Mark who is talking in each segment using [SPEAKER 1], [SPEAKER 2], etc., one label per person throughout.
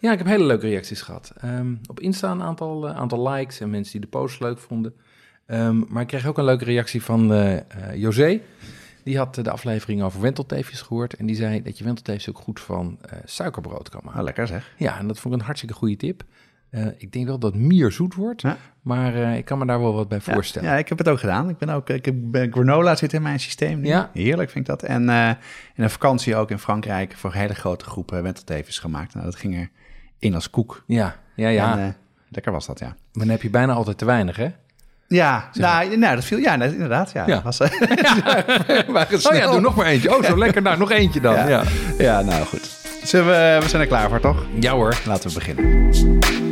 [SPEAKER 1] Ja, ik heb hele leuke reacties gehad. Ehm, op Insta een aantal, eh, aantal likes en mensen die de post leuk vonden. Ehm, maar ik kreeg ook een leuke reactie van eh, eh, José. Die had de aflevering over wentelteefjes gehoord. En die zei dat je wentelteefjes ook goed van suikerbrood kan maken.
[SPEAKER 2] Ah, lekker zeg.
[SPEAKER 1] Ja, en dat vond ik een hartstikke goede tip. ik denk wel dat mier zoet wordt,
[SPEAKER 2] Ja.
[SPEAKER 1] maar ik kan me daar wel wat bij voorstellen.
[SPEAKER 2] Ja, ik heb het ook gedaan. Ik ben ook, ik heb, granola zit in mijn systeem nu.
[SPEAKER 1] Ja.
[SPEAKER 2] Heerlijk vind ik dat. En in een vakantie ook in Frankrijk voor hele grote groepen wenteltevens gemaakt. Nou, dat ging er in als koek.
[SPEAKER 1] Ja, ja, ja.
[SPEAKER 2] En, eh, lekker was dat, ja.
[SPEAKER 1] maar dan heb je bijna altijd te weinig, hè?
[SPEAKER 2] Ja, nou, nou, dat viel, ja, inderdaad. Ja,
[SPEAKER 1] Ja.
[SPEAKER 2] Dat was, eh, waren
[SPEAKER 1] Oh ja, doe nog maar eentje. Oh, zo lekker. Nou, nog eentje dan.
[SPEAKER 2] Ja.
[SPEAKER 1] Ja,
[SPEAKER 2] Ja, nou goed. Zullen we, we zijn er klaar voor, toch?
[SPEAKER 1] ja hoor.
[SPEAKER 2] Laten we beginnen.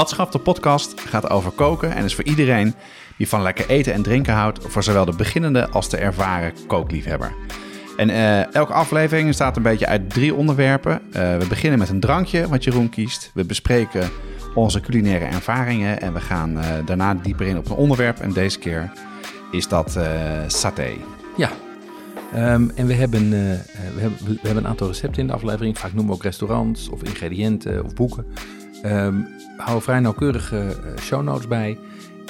[SPEAKER 2] Watschap, de podcast, gaat over koken en is voor iedereen die van lekker eten en drinken houdt, voor zowel de beginnende als de ervaren kookliefhebber. En eh, elke aflevering bestaat een beetje uit drie onderwerpen. Eh, we beginnen met een drankje wat Jeroen kiest. We bespreken onze culinaire ervaringen en we gaan eh, daarna dieper in op een onderwerp. En deze keer is dat saté.
[SPEAKER 1] Ja. Ehm, en we hebben, we, hebben, we hebben een aantal recepten in de aflevering. Vaak noemen we ook restaurants of ingrediënten of boeken. Ehm, houden vrij nauwkeurige eh, show notes bij.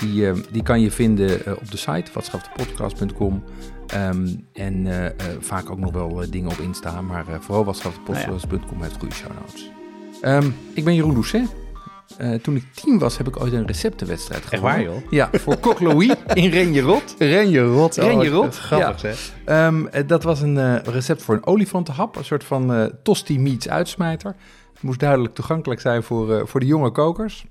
[SPEAKER 1] Die, eh, die kan je vinden eh, op de site, watschaftepodcast.com. Ehm, en eh, vaak ook nog wel dingen op Insta. Maar vooral watschaftepodcast.com heeft goede show notes. Ehm, ik ben Jeroen Doucet. Toen ik tien was, heb ik ooit een receptenwedstrijd gewonnen.
[SPEAKER 2] waar, joh?
[SPEAKER 1] Ja, voor Kok Louis in Renjerot.
[SPEAKER 2] Renje rot.
[SPEAKER 1] Renje rot,
[SPEAKER 2] Grappig
[SPEAKER 1] ja. Ehm, eh, dat was een recept voor een olifantenhap. Een soort van tosti meets uitsmijter. Moest duidelijk toegankelijk zijn voor, eh, voor de jonge kokers.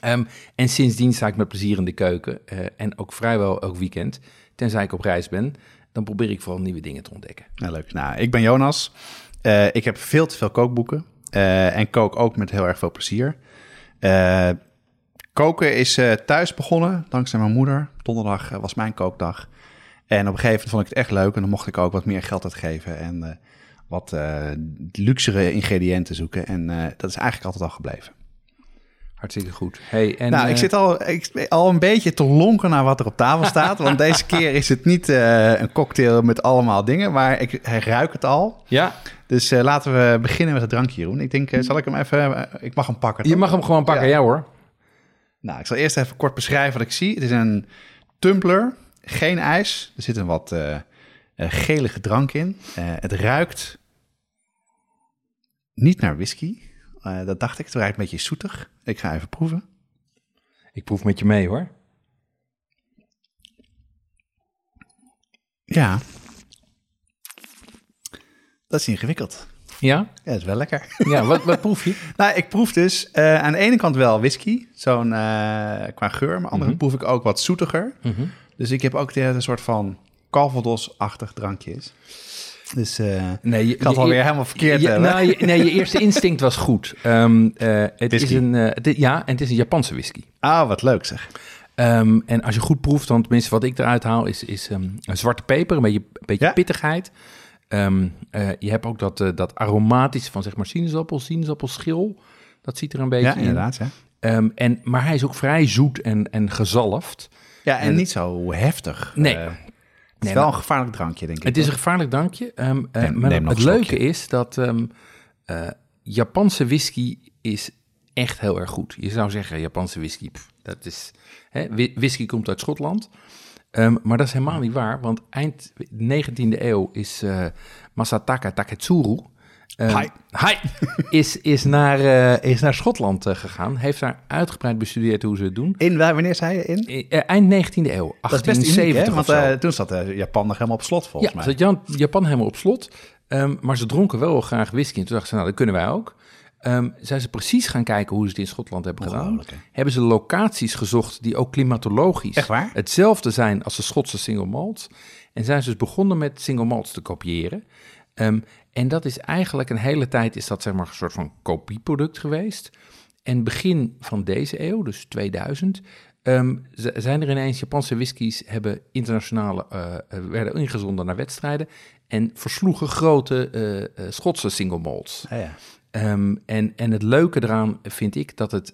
[SPEAKER 1] Ehm, en sindsdien sta ik met plezier in de keuken. eh, en ook vrijwel elk weekend. Tenzij ik op reis ben. Dan probeer ik vooral nieuwe dingen te ontdekken.
[SPEAKER 2] Leuk. Nou, ik ben Jonas. Eh, ik heb veel te veel kookboeken. en kook ook met heel erg veel plezier. Koken is thuis begonnen, dankzij mijn moeder. Donderdag was mijn kookdag. En op een gegeven moment vond ik het echt leuk. En dan mocht ik ook wat meer geld uitgeven. En wat eh, luxere ingrediënten zoeken. En eh, dat is eigenlijk altijd al gebleven.
[SPEAKER 1] Hartstikke goed. Hey, en,
[SPEAKER 2] nou,
[SPEAKER 1] eh,
[SPEAKER 2] ik zit al, ik, al een beetje te lonken naar wat er op tafel staat. want deze keer is het niet eh, een cocktail met allemaal dingen. Maar ik ruik het al.
[SPEAKER 1] Ja,
[SPEAKER 2] Dus eh, laten we beginnen met het drankje, Jeroen. Ik denk, eh, zal ik hem even... eh, ik mag hem pakken.
[SPEAKER 1] je mag hem gewoon pakken. Ja,
[SPEAKER 2] Ja.
[SPEAKER 1] hoor.
[SPEAKER 2] Nou, ik zal eerst even kort beschrijven wat ik zie. Het is een tumbler, geen ijs. Er zit een wat eh, eh, gelige drank in. Eh, het ruikt niet naar whisky. Eh, dat dacht ik. Het ruikt een beetje zoetig. Ik ga even proeven.
[SPEAKER 1] Ik proef met je mee hoor.
[SPEAKER 2] Ja. Dat is ingewikkeld.
[SPEAKER 1] Ja?
[SPEAKER 2] Ja, dat is wel lekker.
[SPEAKER 1] Ja, wat, wat proef je?
[SPEAKER 2] Nou, ik proef dus eh, aan de ene kant wel whisky, zo'n eh, qua geur, maar aan de andere
[SPEAKER 1] Mhm.
[SPEAKER 2] proef ik ook wat zoetiger. Dus ik heb ook de, een soort van Calvados-achtig drankje is. Dus eh,
[SPEAKER 1] Nee, je,
[SPEAKER 2] ik had alweer helemaal verkeerd
[SPEAKER 1] je, nou, je- nee, je eerste instinct was goed. Ehm, eh, het
[SPEAKER 2] Whisky.
[SPEAKER 1] is een, eh, ja, en het is een Japanse whisky.
[SPEAKER 2] Ah, wat leuk zeg.
[SPEAKER 1] Ehm, en als je goed proeft, dan tenminste wat ik eruit haal, is, is ehm, een zwarte peper, een beetje, een beetje
[SPEAKER 2] Ja.
[SPEAKER 1] pittigheid. Je hebt ook dat, dat aromatische van zeg maar sinaasappel, sinaasappelschil. Dat ziet er een beetje
[SPEAKER 2] Ja,
[SPEAKER 1] in.
[SPEAKER 2] inderdaad.
[SPEAKER 1] Ehm, en, maar hij is ook vrij zoet en, en gezalfd.
[SPEAKER 2] ja en
[SPEAKER 1] En-
[SPEAKER 2] niet zo heftig.
[SPEAKER 1] Nee.
[SPEAKER 2] Het is wel een gevaarlijk drankje, denk ik.
[SPEAKER 1] Het is een gevaarlijk drankje.
[SPEAKER 2] Neem-
[SPEAKER 1] maar
[SPEAKER 2] neem nog
[SPEAKER 1] het leuke
[SPEAKER 2] slokje.
[SPEAKER 1] is dat ehm, eh, Japanse whisky is echt heel erg goed. Je zou zeggen, Japanse whisky, pff, dat is... Hè, whi- whisky komt uit Schotland. Ehm, maar dat is helemaal niet waar, want eind 19e eeuw is eh, Masataka Taketsuru... ehm,
[SPEAKER 2] Hi.
[SPEAKER 1] hi, is, is, naar, eh, is naar Schotland eh, gegaan. Heeft daar uitgebreid bestudeerd hoe ze het doen.
[SPEAKER 2] In, waar- wanneer zei je in?
[SPEAKER 1] Eh, eind 19e eeuw,
[SPEAKER 2] Dat is best uniek,
[SPEAKER 1] 1870
[SPEAKER 2] hè? Want toen zat Japan nog helemaal op slot, volgens
[SPEAKER 1] ja,
[SPEAKER 2] mij.
[SPEAKER 1] zat Jan, Japan helemaal op slot. Ehm, maar ze dronken wel graag whisky. En toen dachten ze, nou, dat kunnen wij ook. ehm, zijn ze precies gaan kijken hoe ze het in Schotland hebben gedaan.
[SPEAKER 2] Hè?
[SPEAKER 1] Hebben ze locaties gezocht die ook klimatologisch hetzelfde zijn als de Schotse single malt. En zijn ze dus begonnen met single malts te kopiëren. Ehm, en dat is eigenlijk een hele tijd is dat zeg maar een soort van kopieproduct geweest. En begin van deze eeuw, dus 2000, ehm, zijn er ineens Japanse whiskies hebben internationale eh, eh, werden ingezonden naar wedstrijden en versloegen grote eh, Schotse single malts.
[SPEAKER 2] Ja, ja.
[SPEAKER 1] Ehm, en, en het leuke eraan vind ik dat het,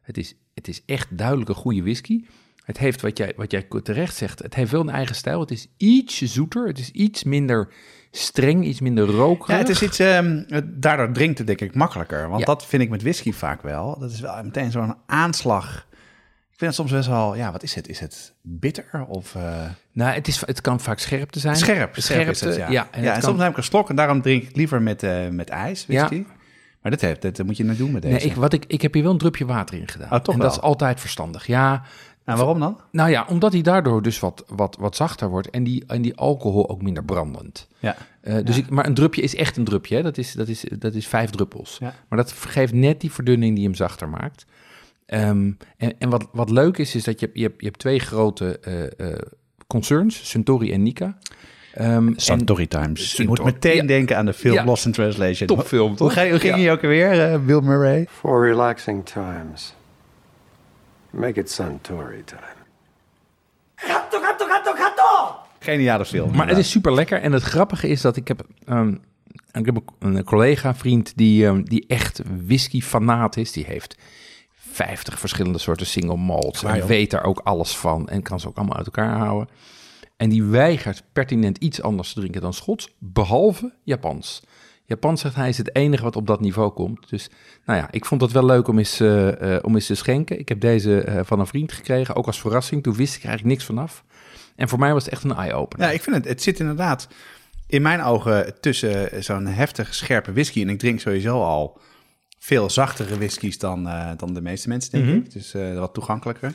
[SPEAKER 1] het, is, het is echt duidelijk een goede whisky. Het heeft, wat jij, wat jij terecht zegt, het heeft wel een eigen stijl. Het is iets zoeter, het is iets minder streng, iets minder rokerig.
[SPEAKER 2] Ja, het is iets, ehm, daardoor drinkt het denk ik makkelijker. Want
[SPEAKER 1] Ja.
[SPEAKER 2] dat vind ik met whisky vaak wel. Dat is wel meteen zo'n aanslag. Ik vind het soms best wel, ja, wat is het? Is het bitter of uh,
[SPEAKER 1] Nou, het, is, het kan vaak scherp te zijn.
[SPEAKER 2] scherp? Scherp ja.
[SPEAKER 1] ja,
[SPEAKER 2] en, ja,
[SPEAKER 1] het
[SPEAKER 2] en
[SPEAKER 1] kan-
[SPEAKER 2] soms heb ik een slok en daarom drink ik liever met, eh, met ijs, whisky. Maar dat, heeft, dat moet je niet doen met deze.
[SPEAKER 1] Nee, ik, wat ik, ik heb hier wel een drupje water in gedaan.
[SPEAKER 2] Oh, toch
[SPEAKER 1] en dat is altijd verstandig. Ja,
[SPEAKER 2] Nou, waarom dan?
[SPEAKER 1] nou ja, omdat hij daardoor dus wat, wat, wat zachter wordt en die, en die alcohol ook minder brandend.
[SPEAKER 2] Ja.
[SPEAKER 1] Eh, dus ik, maar een drupje is echt een drupje. Hè? Dat, is, dat, is, dat is vijf druppels.
[SPEAKER 2] Ja.
[SPEAKER 1] Maar dat geeft net die verdunning die hem zachter maakt. Ehm, en en wat, wat leuk is, is dat je, je, hebt, je hebt twee grote eh, eh, concerns, Suntory en Nika. Ehm, en-
[SPEAKER 2] Suntory Times.
[SPEAKER 1] Suntory,
[SPEAKER 2] moet meteen
[SPEAKER 1] ja.
[SPEAKER 2] denken aan de film
[SPEAKER 1] Ja.
[SPEAKER 2] Lost in Translation.
[SPEAKER 1] Topfilm, toch?
[SPEAKER 2] ga je- hoe ging
[SPEAKER 1] Ja.
[SPEAKER 2] je ook alweer, eh, Bill Murray?
[SPEAKER 3] For relaxing times. Make it Suntory time.
[SPEAKER 2] Geniale film.
[SPEAKER 1] Maar het is super lekker. En het grappige is dat ik heb, ehm, ik heb een, collega, vriend, die, ehm, die echt whisky-fanaat is. Die heeft 50 verschillende soorten single malts. En
[SPEAKER 2] joh?
[SPEAKER 1] weet daar ook alles van. En kan ze ook allemaal uit elkaar houden. En die weigert pertinent iets anders te drinken dan Schots, behalve Japans. Japans zegt hij is het enige wat op dat niveau komt. Dus nou ja, ik vond het wel leuk om eens, eh, eh, om eens te schenken. Ik heb deze eh, van een vriend gekregen, ook als verrassing. Toen wist ik eigenlijk niks vanaf. En voor mij was het echt een eye-opener.
[SPEAKER 2] Ja, ik vind het, het zit inderdaad in mijn ogen tussen zo'n heftig scherpe whisky. En ik drink sowieso al veel zachtere whiskies dan, dan de meeste mensen, denk
[SPEAKER 1] Mhm.
[SPEAKER 2] ik. Dus wat toegankelijker.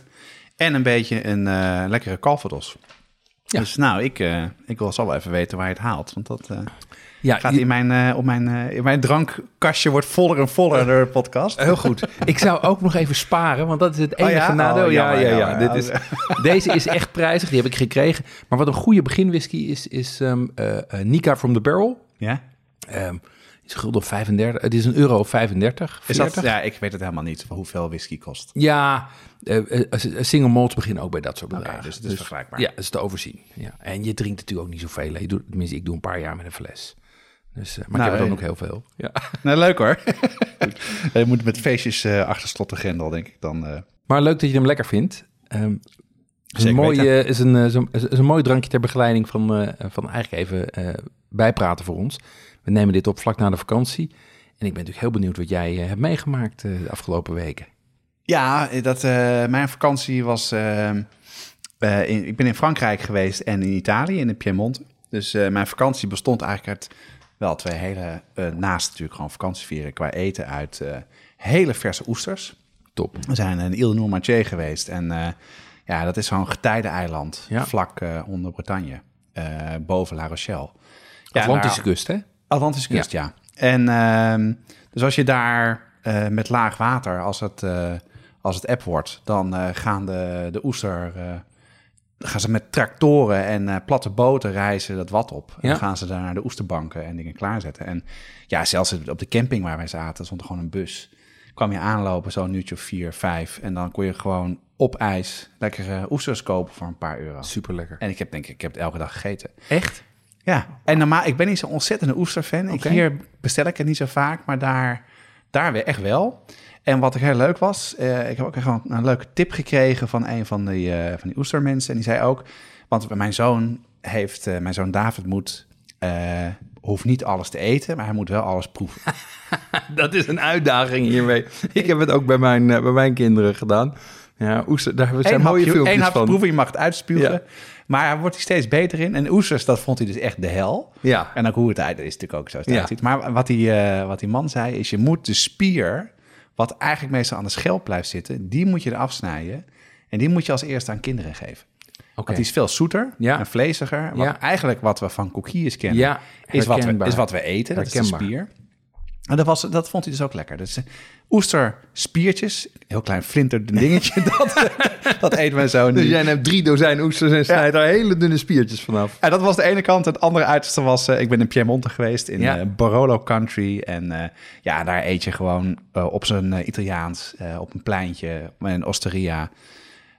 [SPEAKER 2] En een beetje een lekkere Calvados.
[SPEAKER 1] Ja.
[SPEAKER 2] Dus nou, ik, ik wil zal wel even weten waar je het haalt. Want dat
[SPEAKER 1] Ja,
[SPEAKER 2] gaat in mijn, eh, op mijn, eh, in mijn drankkastje wordt voller en voller door de podcast.
[SPEAKER 1] Heel goed. Ik zou ook nog even sparen, want dat is het
[SPEAKER 2] Oh
[SPEAKER 1] enige
[SPEAKER 2] ja?
[SPEAKER 1] nadeel.
[SPEAKER 2] Oh,
[SPEAKER 1] ja,
[SPEAKER 2] jammer,
[SPEAKER 1] ja, ja.
[SPEAKER 2] jammer.
[SPEAKER 1] Dit is, deze is echt prijzig, die heb ik gekregen. Maar wat een goede beginwhisky is, is eh, Nika from the Barrel.
[SPEAKER 2] Ja?
[SPEAKER 1] Ehm is een gulden of 35. Het is een euro of 35.
[SPEAKER 2] Is dat,
[SPEAKER 1] 40.
[SPEAKER 2] ja, ik weet het helemaal niet hoeveel whisky kost.
[SPEAKER 1] Ja, eh, single malts beginnen ook bij dat soort bedragen.
[SPEAKER 2] dus het is vergelijkbaar.
[SPEAKER 1] Ja, dat is te overzien. Ja. En je drinkt natuurlijk ook niet zoveel. Je doet, tenminste, ik doe een paar jaar met een fles. Dus, eh, maar
[SPEAKER 2] Nou,
[SPEAKER 1] ik heb er dan
[SPEAKER 2] eh,
[SPEAKER 1] ook heel veel. Ja.
[SPEAKER 2] Nou, leuk hoor. je moet met feestjes eh achter slot en grendel, denk ik dan. eh.
[SPEAKER 1] Maar leuk dat je hem lekker vindt. Ehm, is, een mooi, eh, is, een, eh, zo- is, een mooi drankje ter begeleiding van, eh, van eigenlijk even eh, bijpraten voor ons. We nemen dit op vlak na de vakantie. En ik ben natuurlijk heel benieuwd wat jij eh, hebt meegemaakt eh, de afgelopen weken.
[SPEAKER 2] Ja, dat, eh, mijn vakantie was... eh, eh, in, ik ben in Frankrijk geweest en in Italië, in de Piemonte. Dus eh, mijn vakantie bestond eigenlijk uit wel twee hele... eh, naast natuurlijk gewoon vakantievieren qua eten uit eh, hele verse oesters.
[SPEAKER 1] Top.
[SPEAKER 2] We zijn in Ile Noirmoutier geweest en eh, ja, dat is zo'n getijdeneiland
[SPEAKER 1] Ja.
[SPEAKER 2] vlak onder Bretagne, boven La Rochelle. Ja,
[SPEAKER 1] Atlantische
[SPEAKER 2] daar-
[SPEAKER 1] kust, hè?
[SPEAKER 2] Atlantische kust, ja. En ehm, dus als je daar met laag water, als het, als het eb wordt, dan gaan de, de oester, gaan ze met tractoren en eh, platte boten reizen dat wat op. En
[SPEAKER 1] Ja.
[SPEAKER 2] gaan ze daar naar de oesterbanken en dingen klaarzetten. En ja, zelfs op de camping waar wij zaten, stond er gewoon een bus. Kwam je aanlopen, zo'n uurtje of vier, vijf. En dan kon je gewoon op ijs lekkere oesters kopen voor een paar euro.
[SPEAKER 1] Super lekker.
[SPEAKER 2] En ik heb denk ik, ik heb het elke dag gegeten.
[SPEAKER 1] Echt?
[SPEAKER 2] Ja, en normaal, ik ben niet zo'n ontzettende oesterfan. Ik, hier bestel ik het niet zo vaak, maar daar, daar weer echt wel. En wat ik heel leuk was, eh, ik heb ook gewoon een leuke tip gekregen van een van die, eh, van die oestermensen. En die zei ook, want mijn zoon heeft, eh, mijn zoon David moet, eh, hoeft niet alles te eten, maar hij moet wel alles proeven.
[SPEAKER 1] Dat is een uitdaging hiermee. Ik heb het ook bij mijn, bij mijn kinderen gedaan. Ja, oester, daar zijn
[SPEAKER 2] Eén
[SPEAKER 1] mooie
[SPEAKER 2] hapje,
[SPEAKER 1] filmpjes
[SPEAKER 2] één hapje
[SPEAKER 1] van.
[SPEAKER 2] proeven, je mag het uitspugen.
[SPEAKER 1] Ja.
[SPEAKER 2] Maar hij wordt er steeds beter in. En oesters, dat vond hij dus echt de hel.
[SPEAKER 1] Ja.
[SPEAKER 2] En ook hoe het uit, dat is natuurlijk ook zo het
[SPEAKER 1] Ja.
[SPEAKER 2] Maar wat die, eh, wat die man zei, is je moet de spier, wat eigenlijk meestal aan de schelp blijft zitten, die moet je eraf snijden. En die moet je als eerste aan kinderen geven.
[SPEAKER 1] Oké.
[SPEAKER 2] Want die is veel zoeter
[SPEAKER 1] Ja.
[SPEAKER 2] en vleesiger. Wat
[SPEAKER 1] Ja.
[SPEAKER 2] eigenlijk wat we van coquilles kennen,
[SPEAKER 1] Ja,
[SPEAKER 2] is, wat we, is wat we eten. Dat is de spier. En dat, was, dat vond hij dus ook lekker. Dus eh, oesterspiertjes, heel klein flinter dingetje, dat, dat eten wij zo nu.
[SPEAKER 1] Dus jij neemt drie dozijn oesters en snijdt daar hele dunne spiertjes vanaf.
[SPEAKER 2] En dat was de ene kant. Het andere uiterste was, eh, ik ben in Piemonte geweest, in
[SPEAKER 1] Ja.
[SPEAKER 2] eh, Barolo Country. En ja, daar eet je gewoon op zijn Italiaans, op een pleintje, een osteria.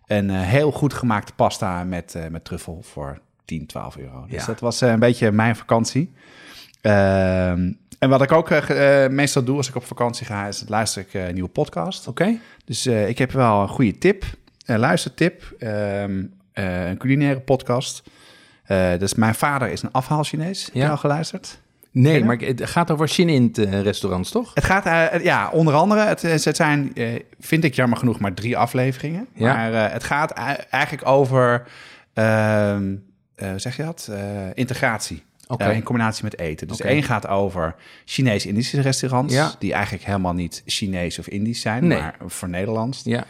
[SPEAKER 2] En eh, heel goed gemaakte pasta met, met truffel voor 10, 12 euro. Dus
[SPEAKER 1] Ja.
[SPEAKER 2] dat was een beetje mijn vakantie. Ehm, en wat ik ook eh, eh, meestal doe als ik op vakantie ga, is luister ik eh, een nieuwe podcast.
[SPEAKER 1] Oké.
[SPEAKER 2] Dus ik heb wel een goede tip, een luistertip, ehm, eh, een culinaire podcast. Dus mijn vader is een afhaal-Chinees. Heb je
[SPEAKER 1] Ja.
[SPEAKER 2] al geluisterd?
[SPEAKER 1] Nee, maar het gaat over Shin-in eh, restaurants, toch?
[SPEAKER 2] Het gaat, ja, onder andere, het, het zijn, vind ik jammer genoeg, maar drie afleveringen.
[SPEAKER 1] Ja.
[SPEAKER 2] Maar het gaat ei- eigenlijk over, ehm, eh, zeg je dat? Integratie. Eh, in combinatie met eten. Dus één gaat over Chinees-Indische restaurants,
[SPEAKER 1] Ja.
[SPEAKER 2] die eigenlijk helemaal niet Chinees of Indisch zijn,
[SPEAKER 1] Nee.
[SPEAKER 2] maar voor Nederlands.
[SPEAKER 1] Ja.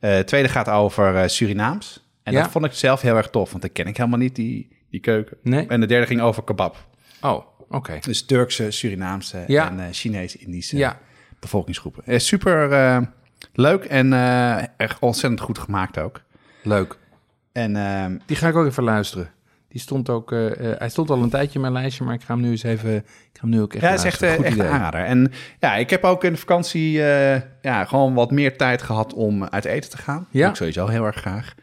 [SPEAKER 2] Eh, tweede gaat over eh, Surinaams. En
[SPEAKER 1] Ja.
[SPEAKER 2] dat vond ik zelf heel erg tof, want dat ken ik helemaal niet, die, die keuken.
[SPEAKER 1] Nee.
[SPEAKER 2] En de derde ging over kebab.
[SPEAKER 1] Oh, oké.
[SPEAKER 2] Dus Turkse, Surinaamse
[SPEAKER 1] Ja.
[SPEAKER 2] en eh Chinese, Indische
[SPEAKER 1] Ja.
[SPEAKER 2] bevolkingsgroepen. Super leuk en echt ontzettend goed gemaakt ook.
[SPEAKER 1] Leuk.
[SPEAKER 2] En ehm,
[SPEAKER 1] Die ga ik ook even luisteren. Die stond ook, eh, eh, hij stond al een tijdje in mijn lijstje, maar ik ga hem nu eens even, ik ga hem nu ook echt
[SPEAKER 2] ja, het is echt,
[SPEAKER 1] luisteren.
[SPEAKER 2] eh,
[SPEAKER 1] Goed
[SPEAKER 2] echt
[SPEAKER 1] idee.
[SPEAKER 2] aanrader. En ja, ik heb ook in de vakantie ja, gewoon wat meer tijd gehad om uit eten te gaan.
[SPEAKER 1] Ja.
[SPEAKER 2] Doe ik sowieso heel erg graag.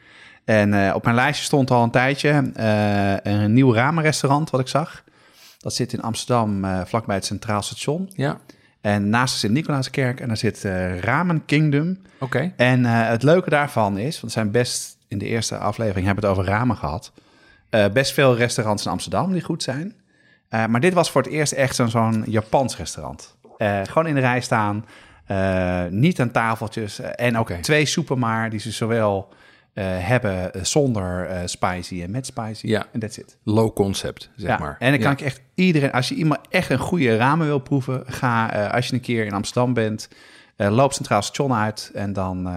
[SPEAKER 2] En op mijn lijstje stond al een tijdje een nieuw ramenrestaurant wat ik zag. Dat zit in Amsterdam, vlakbij het Centraal Station.
[SPEAKER 1] Ja,
[SPEAKER 2] En naast de Sint-Nicolaaskerk. En daar zit Ramen Kingdom.
[SPEAKER 1] oké.
[SPEAKER 2] En het leuke daarvan is, want we zijn best in de eerste aflevering hebben we het over ramen gehad. Eh, best veel restaurants in Amsterdam die goed zijn. Eh, maar dit was voor het eerst echt zo'n zo'n Japans restaurant. Eh, gewoon in de rij staan, niet aan tafeltjes. en ook twee soepen maar, die ze zowel hebben zonder spicy en met spicy.
[SPEAKER 1] Ja.
[SPEAKER 2] En that's it.
[SPEAKER 1] Low concept, zeg
[SPEAKER 2] ja.
[SPEAKER 1] maar.
[SPEAKER 2] En dan kan
[SPEAKER 1] Ja.
[SPEAKER 2] ik echt iedereen, als je iemand echt een goede ramen wil proeven, ga als je een keer in Amsterdam bent, loop Centraal Station uit en dan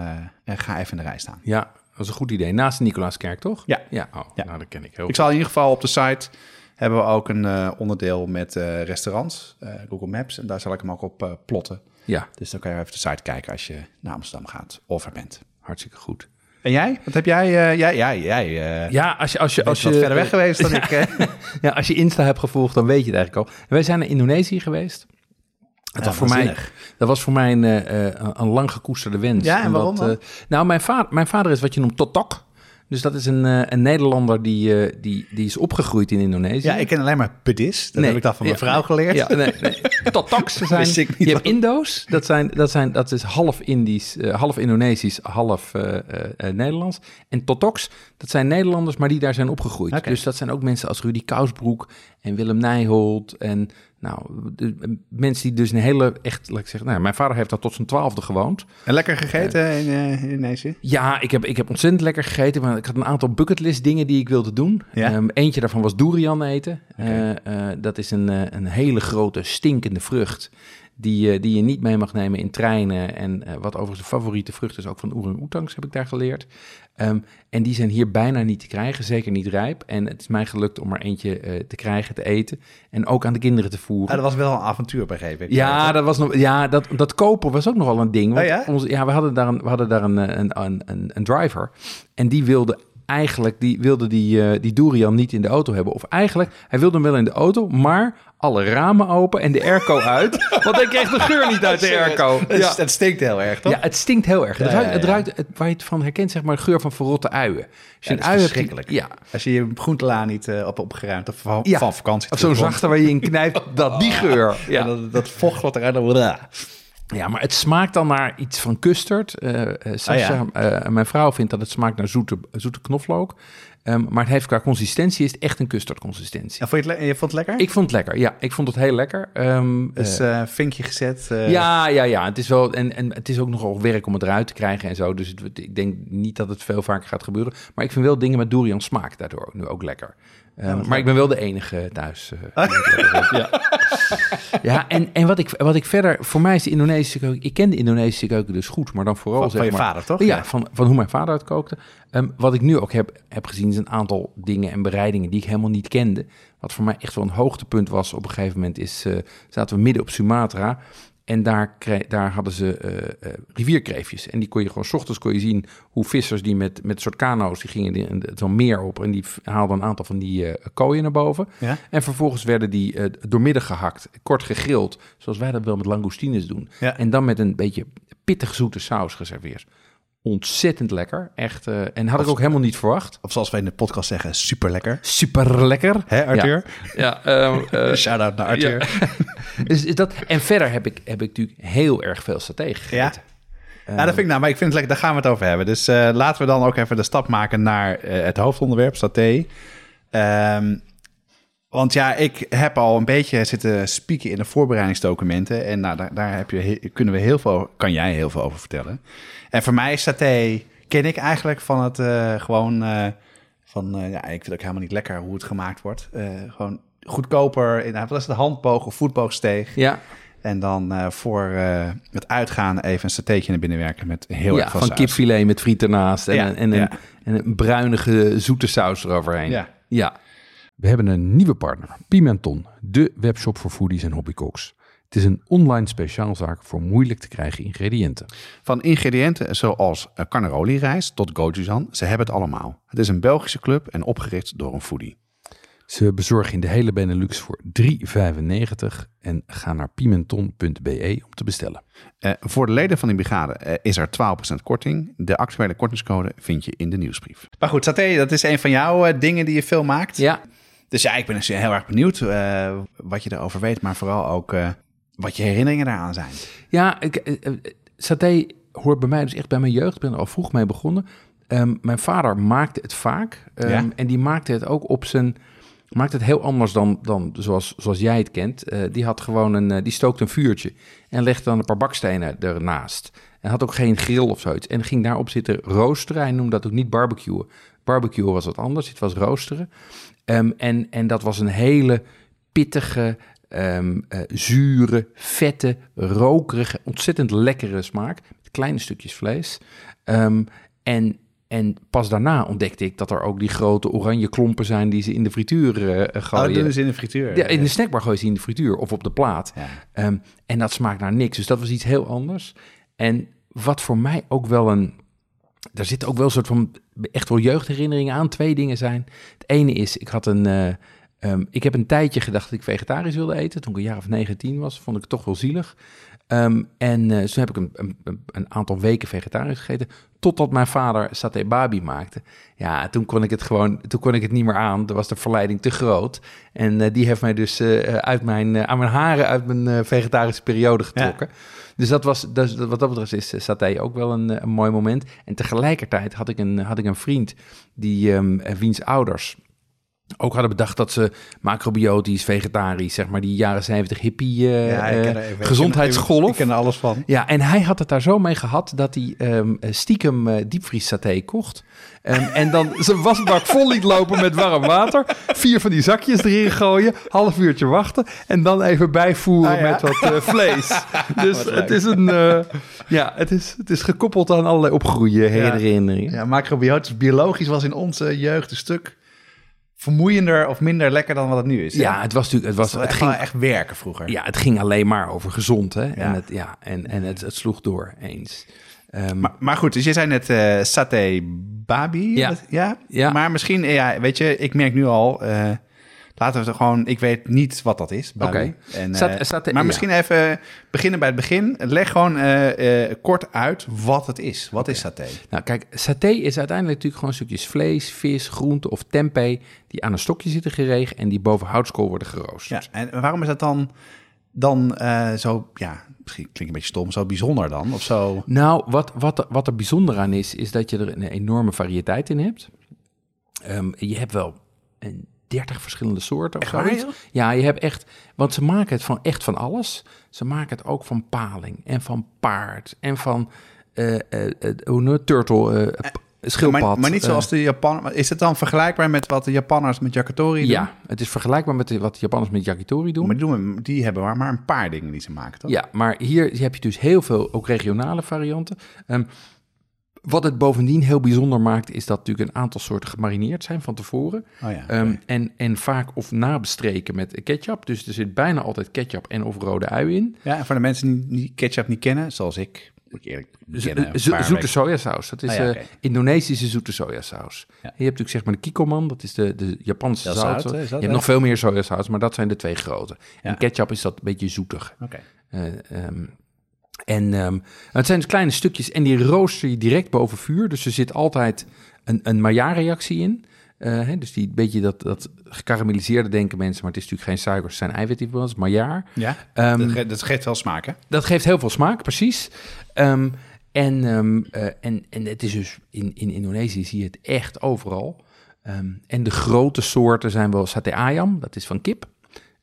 [SPEAKER 2] en ga even in de rij staan.
[SPEAKER 1] Ja, dat is een goed idee. Naast de Nicolaaskerk, toch?
[SPEAKER 2] Ja.
[SPEAKER 1] Ja, oh,
[SPEAKER 2] Ja.
[SPEAKER 1] nou dat ken ik heel
[SPEAKER 2] Ik zal in ieder geval op de site hebben we ook een eh, onderdeel met eh, restaurants, eh, Google Maps, en daar zal ik hem ook op plotten.
[SPEAKER 1] Ja,
[SPEAKER 2] Dus dan kan je even de site kijken als je naar Amsterdam gaat of er bent.
[SPEAKER 1] hartstikke goed.
[SPEAKER 2] En jij? Wat heb jij? jij, jij, jij
[SPEAKER 1] Ja, als je, als je, als je
[SPEAKER 2] wat verder weg geweest dan ik.
[SPEAKER 1] Ja, als je Insta hebt gevolgd, dan weet je het eigenlijk al. Wij zijn naar Indonesië geweest. Dat,
[SPEAKER 2] Ja,
[SPEAKER 1] was, voor mij, dat was voor mij een, eh, eh, een lang gekoesterde wens.
[SPEAKER 2] Ja, en waarom
[SPEAKER 1] Omdat, eh, nou, mijn vader, mijn vader is wat je noemt totok. Dus dat is een, een Nederlander die, die, die is opgegroeid in Indonesië.
[SPEAKER 2] Ja, ik ken alleen maar pedis. Dat
[SPEAKER 1] Nee.
[SPEAKER 2] heb ik dan van mijn
[SPEAKER 1] Ja,
[SPEAKER 2] vrouw geleerd.
[SPEAKER 1] Ja, nee, nee. Totoks zijn. Je hebt
[SPEAKER 2] wat-
[SPEAKER 1] Indo's. Dat, zijn, dat, zijn, dat is half Indisch, half Indonesisch, half Nederlands. En Totoks, dat zijn Nederlanders, maar die daar zijn opgegroeid. Dus dat zijn ook mensen als Rudy Kousbroek en Willem Nijholt. En nou, de, mensen die dus een hele, echt, laat ik zeggen, nou, mijn vader heeft daar tot zijn twaalfde gewoond.
[SPEAKER 2] En lekker gegeten in eh, Indonesië?
[SPEAKER 1] Ja, ik heb, ik heb ontzettend lekker gegeten. Maar ik had een aantal bucketlist dingen die ik wilde doen.
[SPEAKER 2] Ja?
[SPEAKER 1] Ehm, eentje daarvan was durian eten. Eh, dat is een, een hele grote stinkende vrucht. Die, eh, die je niet mee mag nemen in treinen. En eh, wat overigens de favoriete vrucht is ook van orang-oetangs, heb ik daar geleerd. Ehm, en die zijn hier bijna niet te krijgen, zeker niet rijp. En het is mij gelukt om er eentje eh, te krijgen, te eten. En ook aan de kinderen te voeren.
[SPEAKER 2] Ah, dat was wel een avontuur, begreep ik.
[SPEAKER 1] Ja, dat, was nog, ja dat, dat kopen was ook nog wel een ding. Want
[SPEAKER 2] Oh ja?
[SPEAKER 1] Onze, ja, we hadden daar, een, we hadden daar een, een, een, een driver. En die wilde eigenlijk die, wilde die, eh, die durian niet in de auto hebben. Of eigenlijk, hij wilde hem wel in de auto, maar alle ramen open en de airco uit. Want hij kreeg de geur niet uit de airco.
[SPEAKER 2] Het,
[SPEAKER 1] Ja.
[SPEAKER 2] het stinkt heel erg, toch?
[SPEAKER 1] Ja, het stinkt heel erg. Het ruikt,
[SPEAKER 2] ja,
[SPEAKER 1] het ruikt het, waar je het van herkent, zeg maar, de geur van verrotte uien. Als je een ui hebt. Ja,
[SPEAKER 2] Als je je groentela niet eh, op opgeruimd of van, vakantie
[SPEAKER 1] of zo'n zachte waar je in knijpt, dat, die geur.
[SPEAKER 2] Ja.
[SPEAKER 1] Ja.
[SPEAKER 2] dat, dat vocht wat eruit...
[SPEAKER 1] Ja, maar het smaakt dan naar iets van custard. Eh eh, eh, mijn vrouw vindt dat het smaakt naar zoete, zoete knoflook. Ehm, maar het heeft qua consistentie is het echt een custardconsistentie.
[SPEAKER 2] En vond je, het je vond het lekker?
[SPEAKER 1] Ik vond het lekker. Ja, ik vond het heel lekker. Ehm,
[SPEAKER 2] Dus
[SPEAKER 1] eh,
[SPEAKER 2] eh, vinkje gezet. eh,
[SPEAKER 1] ja, ja, ja. Het is wel en, en het is ook nogal werk om het eruit te krijgen en zo. Dus het- ik denk niet dat het veel vaker gaat gebeuren. Maar ik vind wel dingen met durian smaak daardoor ook, nu ook lekker. Ehm, maar ik ben wel de enige thuis. eh, ja. Ja, en, en wat, ik, wat ik verder... Voor mij is de Indonesische keuken... Ik ken de Indonesische keuken dus goed, maar dan vooral
[SPEAKER 2] Van,
[SPEAKER 1] zeg
[SPEAKER 2] van je
[SPEAKER 1] maar,
[SPEAKER 2] vader, toch?
[SPEAKER 1] Ja, Van, van hoe mijn vader het kookte. Ehm, wat ik nu ook heb, heb gezien is een aantal dingen en bereidingen die ik helemaal niet kende. Wat voor mij echt wel een hoogtepunt was op een gegeven moment is... eh, zaten we midden op Sumatra... En daar, daar hadden ze eh, rivierkreefjes. En die kon je gewoon, 's ochtends kon je zien hoe vissers die met, met soort kano's, die gingen zo'n meer op. En die haalden een aantal van die eh kooien naar boven.
[SPEAKER 2] Ja?
[SPEAKER 1] En vervolgens werden die doormidden gehakt, kort gegrild. Zoals wij dat wel met langoustines doen.
[SPEAKER 2] Ja.
[SPEAKER 1] En dan met een beetje pittig zoete saus geserveerd. Ontzettend lekker. Echt. eh, en had ik ook helemaal niet verwacht.
[SPEAKER 2] Of zoals wij in de podcast zeggen, super lekker.
[SPEAKER 1] Super lekker.
[SPEAKER 2] Hè, Arthur?
[SPEAKER 1] Ja, ehm, eh,
[SPEAKER 2] Shout-out naar Arthur.
[SPEAKER 1] dus is dat, en verder heb ik, heb ik natuurlijk heel erg veel saté gegeten.
[SPEAKER 2] Ja. Ja, dat vind ik nou, maar ik vind het lekker, daar gaan we het over hebben. Dus eh, laten we dan ook even de stap maken naar eh, het hoofdonderwerp, saté. Ehm, want ja, ik heb al een beetje zitten spieken in de voorbereidingsdocumenten. En nou, daar, daar heb je, kunnen we heel veel, kan jij heel veel over vertellen. En voor mij is saté, ken ik eigenlijk van het eh, gewoon eh, van, eh, ja, ik vind ook helemaal niet lekker hoe het gemaakt wordt. Eh, gewoon goedkoper, in, wat is het, handboog of voetboogsteeg.
[SPEAKER 1] Ja,
[SPEAKER 2] En dan eh, voor eh, het uitgaan even een satéetje naar binnen werken met heel
[SPEAKER 1] ja
[SPEAKER 2] erg veel
[SPEAKER 1] van
[SPEAKER 2] saus.
[SPEAKER 1] kipfilet met friet ernaast. En,
[SPEAKER 2] Ja,
[SPEAKER 1] en,
[SPEAKER 2] ja.
[SPEAKER 1] een, en een bruinige zoete saus eroverheen.
[SPEAKER 2] Ja.
[SPEAKER 1] ja.
[SPEAKER 4] We hebben een nieuwe partner, Pimenton, de webshop voor foodies en hobbycooks. Het is een online speciaalzaak voor moeilijk te krijgen ingrediënten.
[SPEAKER 2] Van ingrediënten zoals eh, carnaroli rijst tot gochujang, ze hebben het allemaal. Het is een Belgische club en opgericht door een foodie.
[SPEAKER 4] Ze bezorgen in de hele Benelux voor 3,95 en ga naar pimenton.be om te bestellen.
[SPEAKER 2] Eh, voor de leden van die brigade eh, is er 12% korting. De actuele kortingscode vind je in de nieuwsbrief. Maar goed, saté, dat is een van jouw eh, dingen die je veel maakt.
[SPEAKER 1] ja,
[SPEAKER 2] Dus ja, ik ben dus heel erg benieuwd eh, wat je erover weet, maar vooral ook eh, wat je herinneringen daaraan zijn.
[SPEAKER 1] Ja, ik, eh, eh, saté hoort bij mij dus echt bij mijn jeugd. Ik ben er al vroeg mee begonnen. Ehm, mijn vader maakte het vaak. ehm,
[SPEAKER 2] Ja?
[SPEAKER 1] En die maakte het ook op zijn... Maakte het heel anders dan, dan zoals, zoals jij het kent. Eh, die had gewoon een... die stookte een vuurtje. En legde dan een paar bakstenen ernaast. En had ook geen grill of zoiets. En ging daarop zitten roosteren. Hij noemde dat ook niet barbecuen. Barbecue was wat anders. Het was roosteren. Ehm, en, en dat was een hele pittige, eh, zure, vette, rokerige, ontzettend lekkere smaak. Met kleine stukjes vlees. Ehm, en, en pas daarna ontdekte ik dat er ook die grote oranje klompen zijn die ze in de frituur
[SPEAKER 2] Oh, dat
[SPEAKER 1] gooien.
[SPEAKER 2] doen ze in de frituur.
[SPEAKER 1] ja, in de snackbar gooien ze in de frituur of op de plaat.
[SPEAKER 2] Ja.
[SPEAKER 1] Ehm, en dat smaakt naar niks. Dus dat was iets heel anders. En wat voor mij ook wel een... Daar zit ook wel een soort van echt wel jeugdherinneringen aan. Twee dingen zijn. Het ene is, ik had een... eh, ehm, ik heb een tijdje gedacht dat ik vegetarisch wilde eten. Toen ik een jaar of 19 was, vond ik het toch wel zielig. Ehm, en eh, toen heb ik een, een, een aantal weken vegetarisch gegeten. Totdat mijn vader saté babi maakte. Ja, toen kon ik het gewoon, toen kon ik het niet meer aan. Toen was de verleiding te groot. En eh, die heeft mij dus eh, uit mijn, aan mijn haren uit mijn vegetarische periode getrokken. Dus dat was, dus, wat dat betreft is saté ook wel een, een mooi moment. En tegelijkertijd had ik een, had ik een vriend die, eh, wiens ouders ook hadden bedacht dat ze macrobiotisch, vegetarisch, zeg maar die jaren 70 hippie eh,
[SPEAKER 2] Ja, er-
[SPEAKER 1] gezondheidsgolf.
[SPEAKER 2] Ik ken er alles van.
[SPEAKER 1] Ja, en hij had het daar zo mee gehad dat hij ehm, stiekem eh diepvries saté kocht. Ehm, en dan zijn wasbak vol liet lopen met warm water. Vier van die zakjes erin gooien. Half uurtje wachten. En dan even bijvoeren
[SPEAKER 2] Ah, ja.
[SPEAKER 1] met wat eh, vlees. Dus het is een... eh, ja, het is, het is gekoppeld aan allerlei opgroeien herinneringen.
[SPEAKER 2] Ja, macrobiotisch, biologisch was in onze jeugd een stuk vermoeiender of minder lekker dan wat het nu is. hè?
[SPEAKER 1] Ja, het was natuurlijk... Het, was,
[SPEAKER 2] het,
[SPEAKER 1] het,
[SPEAKER 2] ging echt werken vroeger.
[SPEAKER 1] ja, het ging alleen maar over gezond. Hè?
[SPEAKER 2] Ja.
[SPEAKER 1] En, het, ja, en, en het, het sloeg door eens. Ehm,
[SPEAKER 2] Maar, maar goed, dus je zei net eh saté babi.
[SPEAKER 1] Ja.
[SPEAKER 2] Dat- ja?
[SPEAKER 1] Ja.
[SPEAKER 2] Maar misschien, ja, weet je, ik merk nu al... eh, laten we het gewoon... Ik weet niet wat dat is.
[SPEAKER 1] Oké.
[SPEAKER 2] En,
[SPEAKER 1] Sat-
[SPEAKER 2] eh, maar misschien even beginnen bij het begin. Leg gewoon eh, eh, kort uit wat het is. Wat is saté?
[SPEAKER 1] Nou, kijk, saté is uiteindelijk natuurlijk gewoon stukjes vlees, vis, groente of tempeh... die aan een stokje zitten geregen en die boven houtskool worden geroosterd.
[SPEAKER 2] Ja, en waarom is dat dan, dan zo... Ja, misschien klinkt een beetje stom. Zo bijzonder dan? Of zo...
[SPEAKER 1] Nou, wat, wat, er- wat er bijzonder aan is, is dat je er een enorme variëteit in hebt. Ehm, je hebt wel een 30 verschillende soorten of
[SPEAKER 2] Echt
[SPEAKER 1] zoiets. Ja, je hebt echt, want ze maken het van echt van alles. Ze maken het ook van paling en van paard en van, je het? turtle, schildpad.
[SPEAKER 2] maar, maar niet zoals de Japan. Is het dan vergelijkbaar met wat de Japanners met yakitori doen?
[SPEAKER 1] Ja, het is vergelijkbaar met de- wat de Japanners met yakitori doen.
[SPEAKER 2] Maar die, doen, die hebben maar, maar een paar dingen die ze maken, toch?
[SPEAKER 1] Ja, maar hier heb je dus heel veel ook regionale varianten. Ehm, wat het bovendien heel bijzonder maakt, is dat natuurlijk een aantal soorten gemarineerd zijn van tevoren.
[SPEAKER 2] Oh ja.
[SPEAKER 1] Ehm, en, en vaak of nabestreken met ketchup. Dus er zit bijna altijd ketchup en of rode ui in.
[SPEAKER 2] ja, en voor de mensen die, ketchup niet kennen, zoals ik, moet ik eerlijk bekennen,
[SPEAKER 1] zo- zoete sojasaus. Dat is
[SPEAKER 2] Ah ja,
[SPEAKER 1] eh. Indonesische zoete sojasaus.
[SPEAKER 2] Ja.
[SPEAKER 1] Je hebt natuurlijk zeg maar de kikoman, dat is de, de Japanse
[SPEAKER 2] Dat is
[SPEAKER 1] zout.
[SPEAKER 2] zout, hè? Is
[SPEAKER 1] Je hebt nog veel meer sojasaus, maar dat zijn de twee grote. En ketchup is dat een beetje zoetig.
[SPEAKER 2] Oké.
[SPEAKER 1] Eh, ehm, en ehm, het zijn dus kleine stukjes en die rooster je direct boven vuur. Dus er zit altijd een, een Maillard-reactie in. Eh, hè, dus die beetje dat, dat gekarameliseerde denken mensen, maar het is natuurlijk geen suiker, het zijn eiwitten, Maillard.
[SPEAKER 2] Ja,
[SPEAKER 1] Ehm,
[SPEAKER 2] dat, ge- dat geeft wel smaak, hè?
[SPEAKER 1] dat geeft heel veel smaak, precies. Ehm, en, eh, en, en het is dus in, in Indonesië zie je het echt overal. En de grote soorten zijn wel sate ayam, dat is van kip.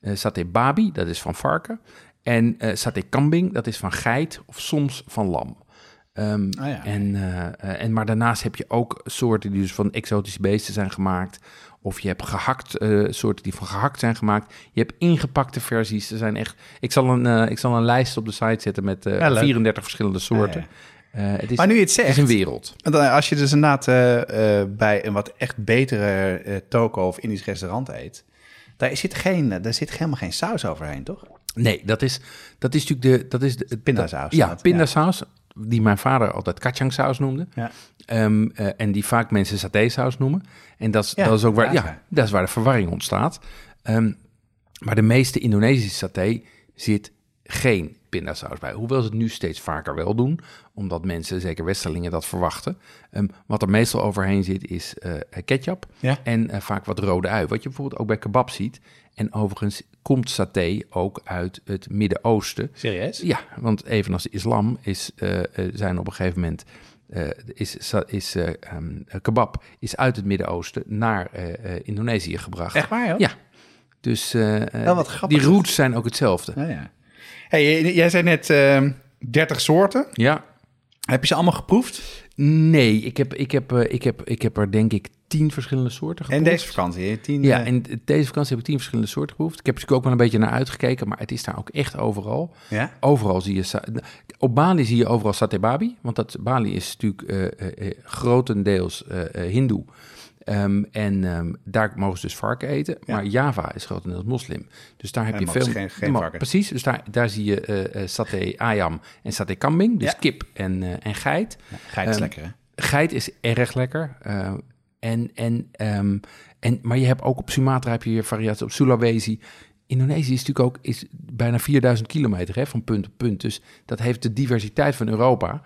[SPEAKER 1] eh sate babi, dat is van varken. En eh sate kambing, dat is van geit of soms van lam. Ehm,
[SPEAKER 2] Ah ja.
[SPEAKER 1] en, eh, eh, en, maar daarnaast heb je ook soorten die dus van exotische beesten zijn gemaakt. Of je hebt gehakt, eh, soorten die van gehakt zijn gemaakt. Je hebt ingepakte versies. Er zijn echt. Ik zal een, ik zal een lijst op de site zetten met eh,
[SPEAKER 2] Ja, leuk.
[SPEAKER 1] 34 verschillende soorten.
[SPEAKER 2] Ja,
[SPEAKER 1] het, is,
[SPEAKER 2] Maar nu je het
[SPEAKER 1] het
[SPEAKER 2] zegt,
[SPEAKER 1] is een wereld.
[SPEAKER 2] Als je dus inderdaad bij een wat echt betere toko of Indisch restaurant eet, daar zit, geen, daar zit helemaal geen saus overheen, toch?
[SPEAKER 1] Nee, dat is, dat is natuurlijk de. Dat is de
[SPEAKER 2] Pindasaus,
[SPEAKER 1] Ja, pindasaus. Die mijn vader altijd kacangsaus noemde.
[SPEAKER 2] Ja.
[SPEAKER 1] Ehm, eh, en die vaak mensen satésaus noemen. En dat is,
[SPEAKER 2] Ja,
[SPEAKER 1] dat is ook waar, ja, dat is waar de verwarring ontstaat. Ehm, maar de meeste Indonesische saté zit geen pindasaus bij. Hoewel ze het nu steeds vaker wel doen, omdat mensen, zeker Westerlingen, dat verwachten. Ehm, wat er meestal overheen zit is eh, ketchup
[SPEAKER 2] Ja.
[SPEAKER 1] en eh, vaak wat rode ui. Wat je bijvoorbeeld ook bij kebab ziet. En overigens komt saté ook uit het Midden-Oosten.
[SPEAKER 2] Serieus?
[SPEAKER 1] Ja, want evenals de islam is, eh, zijn op een gegeven moment... is, is eh, ehm, kebab is uit het Midden-Oosten naar Indonesië gebracht.
[SPEAKER 2] Echt waar, joh?
[SPEAKER 1] Ja. Dus
[SPEAKER 2] grappig.
[SPEAKER 1] die roots zijn ook hetzelfde.
[SPEAKER 2] Ja, ja. Hey, jij zei net ehm 30 soorten.
[SPEAKER 1] Ja.
[SPEAKER 2] Heb je ze allemaal geproefd?
[SPEAKER 1] Nee, ik heb, ik, heb, eh, ik, heb, ik heb er denk ik tien verschillende soorten
[SPEAKER 2] En
[SPEAKER 1] geproefd.
[SPEAKER 2] deze vakantie? Tien,
[SPEAKER 1] Ja,
[SPEAKER 2] eh,
[SPEAKER 1] en deze vakantie heb ik tien verschillende soorten geproefd. Ik heb natuurlijk ook wel een beetje naar uitgekeken, maar het is daar ook echt overal.
[SPEAKER 2] ja?
[SPEAKER 1] Overal zie je... Op Bali zie je overal satay babi. Want dat, Bali is natuurlijk eh, grotendeels hindoe. Ehm, en ehm, daar mogen ze dus varken eten.
[SPEAKER 2] Ja.
[SPEAKER 1] Maar Java is grotendeels moslim. Dus daar heb je veel...
[SPEAKER 2] geen- geen.
[SPEAKER 1] Precies, dus daar, daar zie je eh satay ayam en satay kambing. Dus
[SPEAKER 2] Ja. kip
[SPEAKER 1] en, eh, en geit.
[SPEAKER 2] Geit is
[SPEAKER 1] Ehm,
[SPEAKER 2] lekker, hè?
[SPEAKER 1] Geit is erg lekker. en, en, en, maar je hebt ook op Sumatra heb je weer variaties op Sulawesi. Indonesië is natuurlijk ook is bijna 4000 kilometer hè, van punt tot punt. Dus dat heeft de diversiteit van Europa.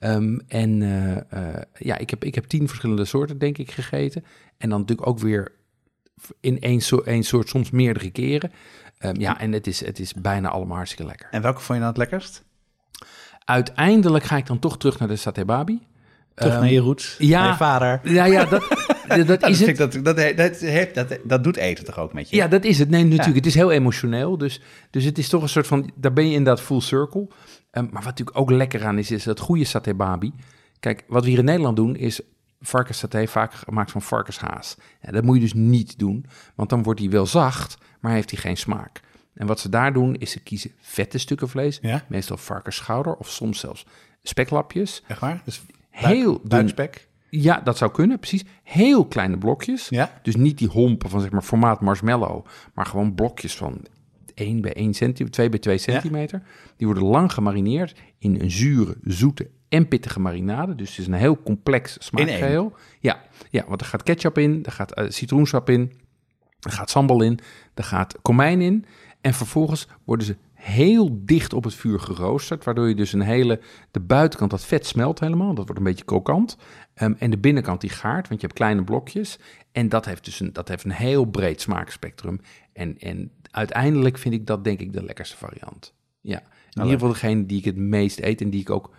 [SPEAKER 1] Ehm, en eh, eh, ja, ik heb, ik heb tien verschillende soorten, denk ik, gegeten. En dan natuurlijk ook weer in één, soort, één soort, soms meerdere keren. Ehm, ja, en het is, het is bijna allemaal hartstikke lekker.
[SPEAKER 2] En welke vond je dan het lekkerst?
[SPEAKER 1] Uiteindelijk ga ik dan toch terug naar de satay babi.
[SPEAKER 2] Terug
[SPEAKER 1] Ehm,
[SPEAKER 2] naar je roots,
[SPEAKER 1] ja.
[SPEAKER 2] naar je vader.
[SPEAKER 1] Ja, ja, dat, dat, dat is
[SPEAKER 2] dat,
[SPEAKER 1] het.
[SPEAKER 2] dat, dat, dat, heeft, dat, dat doet eten toch ook met je?
[SPEAKER 1] Ja, dat is het. Nee, natuurlijk. Het is heel emotioneel. Dus, dus het is toch een soort van... Daar ben je inderdaad full circle. Ehm, maar wat natuurlijk ook lekker aan is, is dat goede saté babi. Kijk, wat we hier in Nederland doen, is varkenssaté vaak gemaakt van varkenshaas. Ja, dat moet je dus niet doen, want dan wordt hij wel zacht, maar heeft hij geen smaak. En wat ze daar doen, is ze kiezen vette stukken vlees.
[SPEAKER 2] Ja?
[SPEAKER 1] Meestal varkensschouder of soms zelfs speklapjes.
[SPEAKER 2] Echt waar? Dus
[SPEAKER 1] Heel dun.
[SPEAKER 2] buikspek?
[SPEAKER 1] Ja, dat zou kunnen, precies. Heel kleine blokjes.
[SPEAKER 2] Ja?
[SPEAKER 1] Dus niet die hompen van zeg maar formaat marshmallow, maar gewoon blokjes van 1 bij 1 centimeter, 2 bij 2 centimeter. Die worden lang gemarineerd in een zure, zoete en pittige marinade. Dus het is een heel complex smaakgeheel. Ja, ja, want er gaat ketchup in, er gaat eh, citroensap in, er gaat sambal in, er gaat komijn in. En vervolgens worden ze heel dicht op het vuur geroosterd, waardoor je dus een hele, de buitenkant, dat vet smelt helemaal, dat wordt een beetje krokant. Ehm, en de binnenkant die gaart, want je hebt kleine blokjes. En dat heeft dus een, dat heeft een heel breed smaakspectrum. En, en uiteindelijk vind ik dat denk ik de lekkerste variant. Ja, in ieder geval degene die ik het meest eet en die ik ook,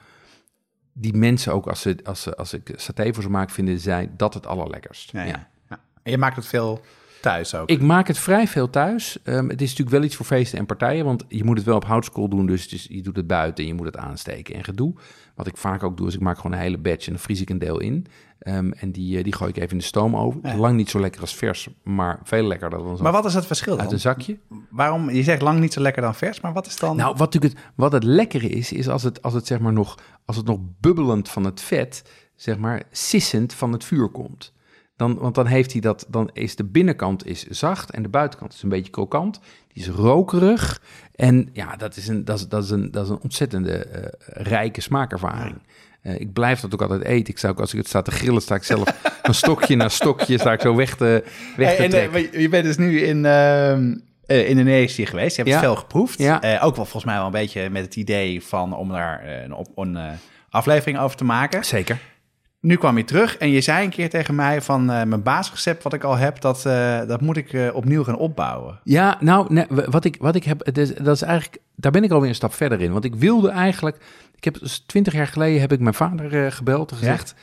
[SPEAKER 1] die mensen ook als, ze, als, ze, als ik saté voor ze maak, vinden zij dat het allerlekkerst.
[SPEAKER 2] Ja,
[SPEAKER 1] Ja,
[SPEAKER 2] ja. ja. En je maakt het veel thuis ook?
[SPEAKER 1] Ik maak het vrij veel thuis. Ehm, het is natuurlijk wel iets voor feesten en partijen, want je moet het wel op houtskool doen. Dus, dus je doet het buiten en je moet het aansteken en gedoe. Wat ik vaak ook doe, is ik maak gewoon een hele batch en dan vries ik een deel in. Ehm, en die, eh, die gooi ik even in de stoomoven.
[SPEAKER 2] Ja.
[SPEAKER 1] Lang niet zo lekker als vers, maar veel lekkerder dan zo
[SPEAKER 2] maar wat is het verschil
[SPEAKER 1] uit
[SPEAKER 2] dan?
[SPEAKER 1] een zakje.
[SPEAKER 2] Waarom, je zegt lang niet zo lekker dan vers, maar wat is dan...
[SPEAKER 1] Nou, wat, natuurlijk het, wat het lekkere is, is als het, als het, zeg maar nog, als het nog bubbelend van het vet, zeg maar sissend van het vuur komt. Dan, want dan heeft hij dat, dan is de binnenkant is zacht en de buitenkant is een beetje krokant. Die is rokerig. En ja, dat is een, dat is, dat is een, dat is een ontzettende eh, rijke smaakervaring. Eh, ik blijf dat ook altijd eten. Ik zou ook, als ik het sta te grillen, sta ik zelf van stokje naar stokje, sta ik zo weg te, weg te
[SPEAKER 2] en, eh,
[SPEAKER 1] trekken.
[SPEAKER 2] je bent dus nu in eh, Indonesië geweest. Je hebt
[SPEAKER 1] Ja.
[SPEAKER 2] veel geproefd.
[SPEAKER 1] Ja.
[SPEAKER 2] Ook wel volgens mij wel een beetje met het idee van om daar een, op, een aflevering over te maken.
[SPEAKER 1] Zeker.
[SPEAKER 2] Nu kwam je terug en je zei een keer tegen mij van eh, mijn basisrecept wat ik al heb, dat, eh, dat moet ik eh, opnieuw gaan opbouwen.
[SPEAKER 1] Ja, nou, nee, wat ik, wat ik heb, het is, dat is eigenlijk, daar ben ik alweer een stap verder in. Want ik wilde eigenlijk, ik heb dus twintig jaar geleden heb ik mijn vader gebeld en gezegd,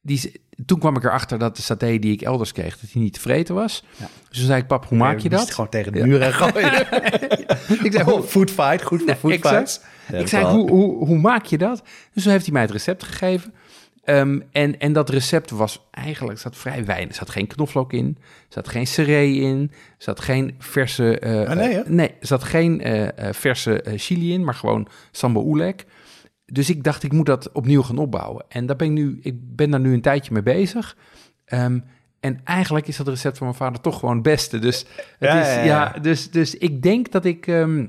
[SPEAKER 1] die, toen kwam ik erachter dat de saté die ik elders kreeg, dat die niet tevreten was.
[SPEAKER 2] Ja.
[SPEAKER 1] Dus toen zei ik, pap, hoe maak je dat?
[SPEAKER 2] Gewoon tegen de muur en gooien.
[SPEAKER 1] Ik zei,
[SPEAKER 2] Oh, food fight, goed voor
[SPEAKER 1] Nee,
[SPEAKER 2] food
[SPEAKER 1] ik
[SPEAKER 2] dat
[SPEAKER 1] zei, hoe, hoe, hoe maak je dat? Dus toen heeft hij mij het recept gegeven. Ehm, en, en dat recept was eigenlijk, zat vrij weinig. Er zat geen knoflook in, er zat geen seree in, er zat geen verse... eh,
[SPEAKER 2] Ah, nee,
[SPEAKER 1] eh, nee, er zat geen eh, verse chili in, maar gewoon sambal oelek. Dus ik dacht, ik moet dat opnieuw gaan opbouwen. En daar ben ik, nu, ik ben daar nu een tijdje mee bezig. Ehm, en eigenlijk is dat recept van mijn vader toch gewoon het beste. Dus, het
[SPEAKER 2] Ja,
[SPEAKER 1] is,
[SPEAKER 2] ja,
[SPEAKER 1] ja,
[SPEAKER 2] ja.
[SPEAKER 1] dus, dus ik denk dat ik... ehm,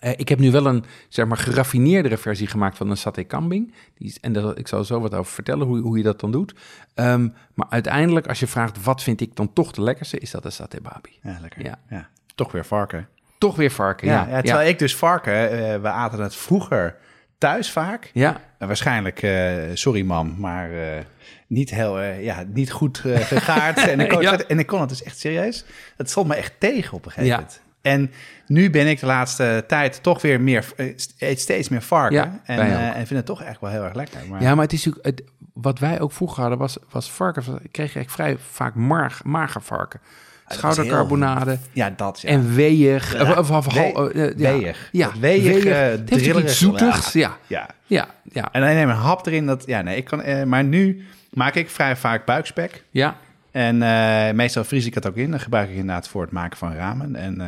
[SPEAKER 1] eh, ik heb nu wel een zeg maar geraffineerdere versie gemaakt van een saté kambing. Die is, en daar, ik zal zo wat over vertellen hoe, hoe je dat dan doet. Ehm, maar uiteindelijk, als je vraagt wat vind ik dan toch de lekkerste, is dat een saté babi.
[SPEAKER 2] Ja, lekker. Ja.
[SPEAKER 1] Ja.
[SPEAKER 2] Toch weer varken.
[SPEAKER 1] Toch weer varken,
[SPEAKER 2] Ja,
[SPEAKER 1] ja.
[SPEAKER 2] ja, terwijl ik dus varken, eh, we aten het vroeger thuis vaak.
[SPEAKER 1] ja.
[SPEAKER 2] En waarschijnlijk, eh, sorry mam, maar eh, niet, heel, eh, ja, niet goed eh, gegaard. en, ik kon,
[SPEAKER 1] Ja.
[SPEAKER 2] en ik kon het dus echt serieus. Het stond me echt tegen op een gegeven
[SPEAKER 1] Ja.
[SPEAKER 2] moment. En nu ben ik de laatste tijd toch weer meer, eh, eet steeds meer varken.
[SPEAKER 1] Ja,
[SPEAKER 2] en, eh, en vind het toch echt wel heel erg lekker. Maar,
[SPEAKER 1] Ja, maar het is natuurlijk, het, wat wij ook vroeger hadden, was, was varken. Ik kreeg eigenlijk vrij vaak marg, mager varken. Schoudercarbonade
[SPEAKER 2] ja, dat ja.
[SPEAKER 1] en weeg.
[SPEAKER 2] Ja,
[SPEAKER 1] of, of,
[SPEAKER 2] we-
[SPEAKER 1] eh, ja.
[SPEAKER 2] weeg.
[SPEAKER 1] Ja,
[SPEAKER 2] weeg,
[SPEAKER 1] weeg. iets zoetigs. Ja,
[SPEAKER 2] ja.
[SPEAKER 1] ja, ja.
[SPEAKER 2] En dan neem ik een hap erin. Dat, ja, nee, ik kan, maar nu maak ik vrij vaak buikspek.
[SPEAKER 1] ja.
[SPEAKER 2] En eh, meestal vries ik het ook in. Dan gebruik ik inderdaad voor het maken van ramen. En eh,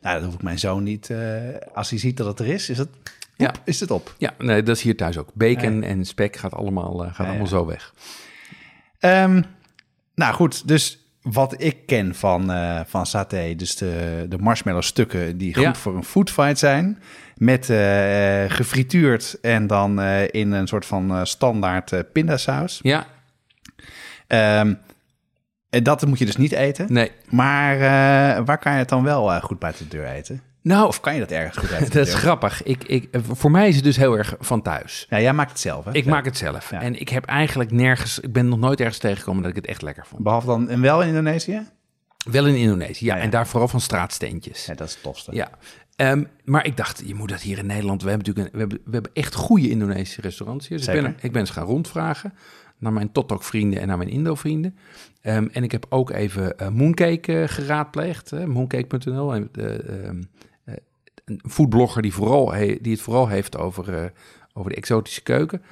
[SPEAKER 2] nou, dat hoef ik mijn zoon niet... eh, als hij ziet dat het er is, is het,
[SPEAKER 1] Ja.
[SPEAKER 2] Is het op.
[SPEAKER 1] Ja, nee, dat is hier thuis ook. Bacon en spek gaat allemaal, gaat
[SPEAKER 2] Ja,
[SPEAKER 1] allemaal zo weg.
[SPEAKER 2] Ehm, nou goed, dus wat ik ken van, eh, van saté... dus de, de marshmallow stukken die goed
[SPEAKER 1] Ja.
[SPEAKER 2] voor een foodfight zijn... met gefrituurd en dan in een soort van standaard pindasaus.
[SPEAKER 1] Ja,
[SPEAKER 2] Ehm, dat moet je dus niet eten.
[SPEAKER 1] nee.
[SPEAKER 2] Maar eh, waar kan je het dan wel eh, goed buiten de deur eten?
[SPEAKER 1] Nou,
[SPEAKER 2] Of kan je dat ergens goed
[SPEAKER 1] dat is grappig. Ik, ik, eh, voor mij is het dus heel erg van thuis.
[SPEAKER 2] Ja, jij maakt het zelf, hè?
[SPEAKER 1] Ik maak het zelf.
[SPEAKER 2] Ja.
[SPEAKER 1] En ik heb eigenlijk nergens... Ik ben nog nooit ergens tegengekomen dat ik het echt lekker vond.
[SPEAKER 2] Behalve dan en wel in Indonesië?
[SPEAKER 1] Wel in Indonesië, ja.
[SPEAKER 2] Ja, ja.
[SPEAKER 1] En daar vooral van straatsteentjes.
[SPEAKER 2] Ja, dat is het tofste.
[SPEAKER 1] Ja. Ehm, maar ik dacht, je moet dat hier in Nederland... We hebben natuurlijk een, we hebben, we hebben echt goede Indonesische restaurants hier. Dus ik
[SPEAKER 2] Zeker.
[SPEAKER 1] ben, ik ben eens gaan rondvragen naar mijn Totok-vrienden en naar mijn Indo-vrienden. Ehm, en ik heb ook even eh, Mooncake eh, geraadpleegd, mooncake.nl. En, eh, ehm, eh, een foodblogger die, vooral he- die het vooral heeft over, over de exotische keuken.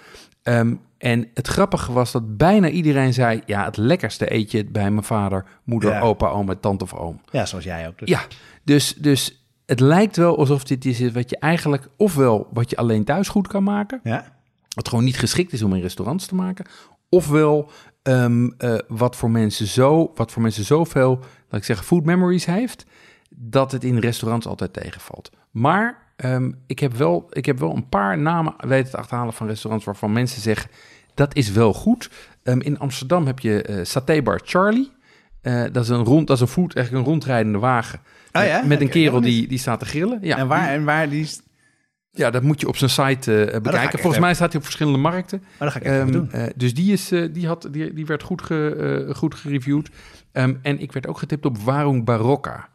[SPEAKER 1] Ehm, en het grappige was dat bijna iedereen zei... ja, het lekkerste eet je bij mijn vader, moeder,
[SPEAKER 2] Ja.
[SPEAKER 1] opa, oma, tante of oom.
[SPEAKER 2] Ja, zoals jij ook. Dus.
[SPEAKER 1] Ja, dus, dus het lijkt wel alsof dit is wat je eigenlijk... ofwel wat je alleen thuis goed kan maken...
[SPEAKER 2] Ja?
[SPEAKER 1] wat gewoon niet geschikt is om in restaurants te maken... ofwel ehm, eh, wat, voor mensen zo, wat voor mensen zoveel, laat ik zeggen, food memories heeft... dat het in restaurants altijd tegenvalt. Maar ehm, ik, heb wel, ik heb wel een paar namen weten te achterhalen van restaurants... waarvan mensen zeggen, dat is wel goed. Ehm, in Amsterdam heb je eh Saté Bar Charlie... Eh, dat is een rond, dat is een food, eigenlijk een rondrijdende wagen.
[SPEAKER 2] Oh ja?
[SPEAKER 1] Met, met een kerel die, die staat te grillen. Ja,
[SPEAKER 2] en, waar, en waar die...
[SPEAKER 1] ja, dat moet je op zijn site eh, bekijken. Volgens
[SPEAKER 2] even-
[SPEAKER 1] mij staat hij op verschillende markten.
[SPEAKER 2] Oh, dat ga ik even
[SPEAKER 1] Ehm,
[SPEAKER 2] doen.
[SPEAKER 1] eh, dus die, is, eh, die, had, die, die werd goed, ge, goed gereviewd. Ehm, en ik werd ook getipt op Warung Barocca.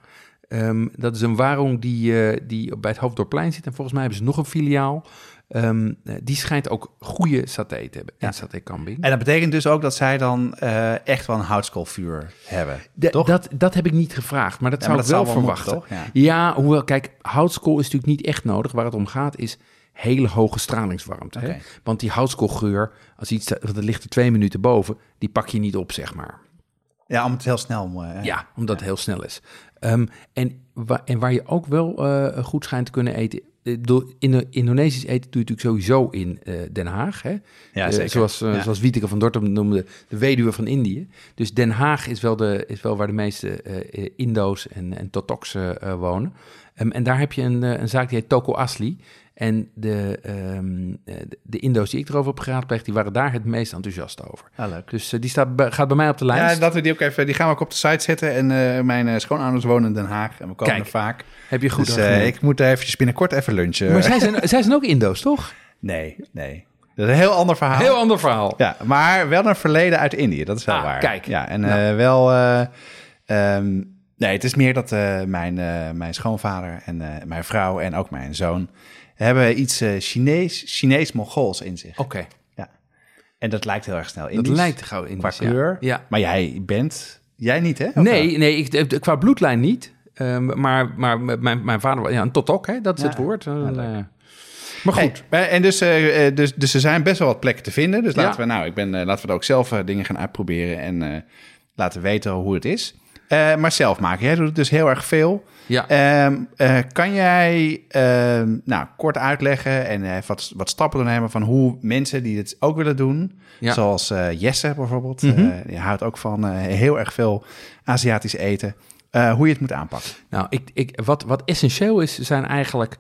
[SPEAKER 1] Ehm, dat is een warung die, die bij het Hoofddorpplein zit. En volgens mij hebben ze nog een filiaal. Ehm, eh, die schijnt ook goede saté te hebben.
[SPEAKER 2] Ja.
[SPEAKER 1] En saté kambing.
[SPEAKER 2] En dat betekent dus ook dat zij dan eh, echt wel een houtskoolvuur hebben,
[SPEAKER 1] De-
[SPEAKER 2] toch?
[SPEAKER 1] Dat, dat heb ik niet gevraagd, maar dat
[SPEAKER 2] Ja,
[SPEAKER 1] zou
[SPEAKER 2] maar
[SPEAKER 1] ik wel
[SPEAKER 2] moeten,
[SPEAKER 1] verwachten.
[SPEAKER 2] toch? Ja.
[SPEAKER 1] Ja, hoewel, kijk, houtskool is natuurlijk niet echt nodig. Waar het om gaat is hele hoge stralingswarmte. Hè? Want die houtskoolgeur, als iets dat ligt er twee minuten boven, die pak je niet op, zeg maar.
[SPEAKER 2] Ja, om het heel snel... eh,
[SPEAKER 1] Ja, omdat het heel snel is. Ehm, en, wa- en waar je ook wel goed schijnt te kunnen eten. Eh, Door in Indonesisch eten doe je natuurlijk sowieso in eh, Den Haag. Hè?
[SPEAKER 2] Ja,
[SPEAKER 1] Eh,
[SPEAKER 2] zeker.
[SPEAKER 1] zoals, eh,
[SPEAKER 2] Ja.
[SPEAKER 1] zoals Wieteke van Dortum noemde, de weduwe van Indië. Dus Den Haag is wel, de, is wel waar de meeste eh, eh, Indo's en, en Totoks eh, eh, wonen. Ehm, en daar heb je een, eh, een zaak die heet Toko Asli. En de, ehm, eh, de- de Indo's die ik erover heb geraadpleegd, die waren daar het meest enthousiast over.
[SPEAKER 2] Ah, leuk.
[SPEAKER 1] Dus eh, die staat, gaat bij mij op de lijst.
[SPEAKER 2] Ja, dat we die ook even, die gaan we ook op de site zetten. En eh, mijn schoonouders wonen in Den Haag en we komen
[SPEAKER 1] Kijk,
[SPEAKER 2] er vaak.
[SPEAKER 1] heb je goed
[SPEAKER 2] dus
[SPEAKER 1] argument.
[SPEAKER 2] ik moet eventjes binnenkort even lunchen.
[SPEAKER 1] Maar zij zijn, zij zijn ook Indo's, toch?
[SPEAKER 2] Nee, nee. Dat is een heel ander verhaal.
[SPEAKER 1] Heel ander verhaal.
[SPEAKER 2] Ja, maar wel een verleden uit Indië, dat is wel
[SPEAKER 1] Ah,
[SPEAKER 2] waar.
[SPEAKER 1] kijk.
[SPEAKER 2] Ja, en
[SPEAKER 1] Nou.
[SPEAKER 2] wel... eh, ehm, nee, het is meer dat mijn, mijn schoonvader en mijn vrouw en ook mijn zoon... hebben iets eh, Chinees, Chinees-Monghools in zich.
[SPEAKER 1] Oké,
[SPEAKER 2] Ja. En dat lijkt heel erg snel
[SPEAKER 1] dat
[SPEAKER 2] Indisch.
[SPEAKER 1] lijkt gauw in
[SPEAKER 2] Qua kleur.
[SPEAKER 1] Ja.
[SPEAKER 2] Maar jij bent... Jij niet, hè? Of
[SPEAKER 1] Nee, nee ik, eh, qua bloedlijn niet. Ehm, maar maar mijn, mijn vader, was- ja, een totok, hè, dat is
[SPEAKER 2] Ja.
[SPEAKER 1] het woord. Eh, maar goed,
[SPEAKER 2] en dus, dus, dus er zijn best wel wat plekken te vinden. Dus
[SPEAKER 1] Ja.
[SPEAKER 2] laten we, nou, ik ben, laten we er ook zelf dingen gaan uitproberen en eh, laten weten hoe het is. Eh, maar zelf maken, jij doet dus heel erg veel.
[SPEAKER 1] ja.
[SPEAKER 2] Ehm, eh, kan jij ehm, nou, kort uitleggen en eh, wat, wat stappen doornemen van hoe mensen die dit ook willen doen,
[SPEAKER 1] Ja.
[SPEAKER 2] zoals Jesse bijvoorbeeld, eh, die houdt ook van heel erg veel Aziatisch eten, hoe je het moet aanpakken.
[SPEAKER 1] Nou, ik, ik, wat, wat essentieel is, zijn eigenlijk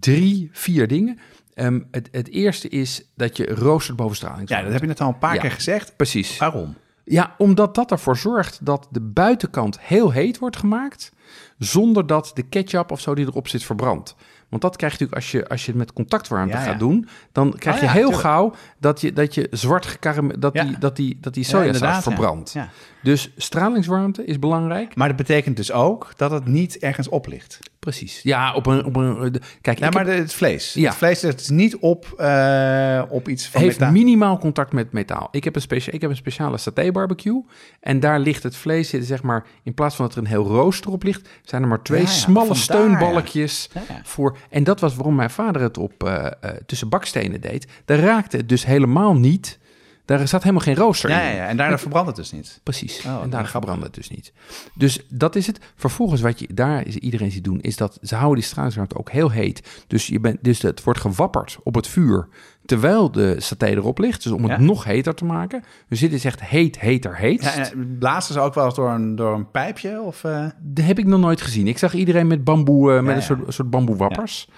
[SPEAKER 1] drie, vier dingen. Ehm, het, het eerste is dat je roostert boven straling.
[SPEAKER 2] Ja, dat heb je net al een paar
[SPEAKER 1] Ja.
[SPEAKER 2] keer gezegd.
[SPEAKER 1] Precies.
[SPEAKER 2] Waarom?
[SPEAKER 1] Ja, omdat dat ervoor zorgt dat de buitenkant heel heet wordt gemaakt, zonder dat de ketchup of zo die erop zit verbrandt. Want dat krijg je natuurlijk als je, als je het met contactwarmte
[SPEAKER 2] Ja, ja.
[SPEAKER 1] gaat doen, dan krijg
[SPEAKER 2] Oh
[SPEAKER 1] je
[SPEAKER 2] ja,
[SPEAKER 1] heel
[SPEAKER 2] tuurlijk.
[SPEAKER 1] gauw dat je, dat je zwart dat, die, dat, die, dat die
[SPEAKER 2] Ja,
[SPEAKER 1] sojasaus verbrandt. Dus stralingswarmte is belangrijk.
[SPEAKER 2] Maar dat betekent dus ook dat het niet ergens op ligt.
[SPEAKER 1] Precies. Ja, op een. Op een de- kijk, ik
[SPEAKER 2] maar
[SPEAKER 1] heb-
[SPEAKER 2] het vlees.
[SPEAKER 1] Ja.
[SPEAKER 2] Het vlees is niet op, eh, op iets van
[SPEAKER 1] heeft
[SPEAKER 2] metaal.
[SPEAKER 1] minimaal contact met metaal. Ik heb een, specia ik heb een speciale saté barbecue. En daar ligt het vlees, zit, zeg maar, in plaats van dat er een heel rooster op ligt, zijn er maar twee
[SPEAKER 2] Ja, ja,
[SPEAKER 1] smalle
[SPEAKER 2] vandaar,
[SPEAKER 1] steunbalkjes voor. En dat was waarom mijn vader het op eh, eh, tussen bakstenen deed. Daar raakte het dus helemaal niet. Daar zat helemaal geen rooster
[SPEAKER 2] Ja,
[SPEAKER 1] in.
[SPEAKER 2] ja, ja, en daardoor verbrandt het dus niet.
[SPEAKER 1] Precies.
[SPEAKER 2] Oh,
[SPEAKER 1] en daar
[SPEAKER 2] grappig.
[SPEAKER 1] verbrandde het dus niet. Dus dat is het. Vervolgens wat je daar is iedereen ziet doen, is dat ze houden die stralingswarmte ook heel heet. Dus, je bent, dus het wordt gewapperd op het vuur terwijl de saté erop ligt. Dus om het
[SPEAKER 2] Ja.
[SPEAKER 1] nog heter te maken. Dus dit is echt heet, heter, heet.
[SPEAKER 2] Ja, en blazen ze ook wel eens door een, door een pijpje? Of, eh?
[SPEAKER 1] Dat heb ik nog nooit gezien. Ik zag iedereen met bamboe, eh, met
[SPEAKER 2] Ja,
[SPEAKER 1] een soort, soort bamboewappers.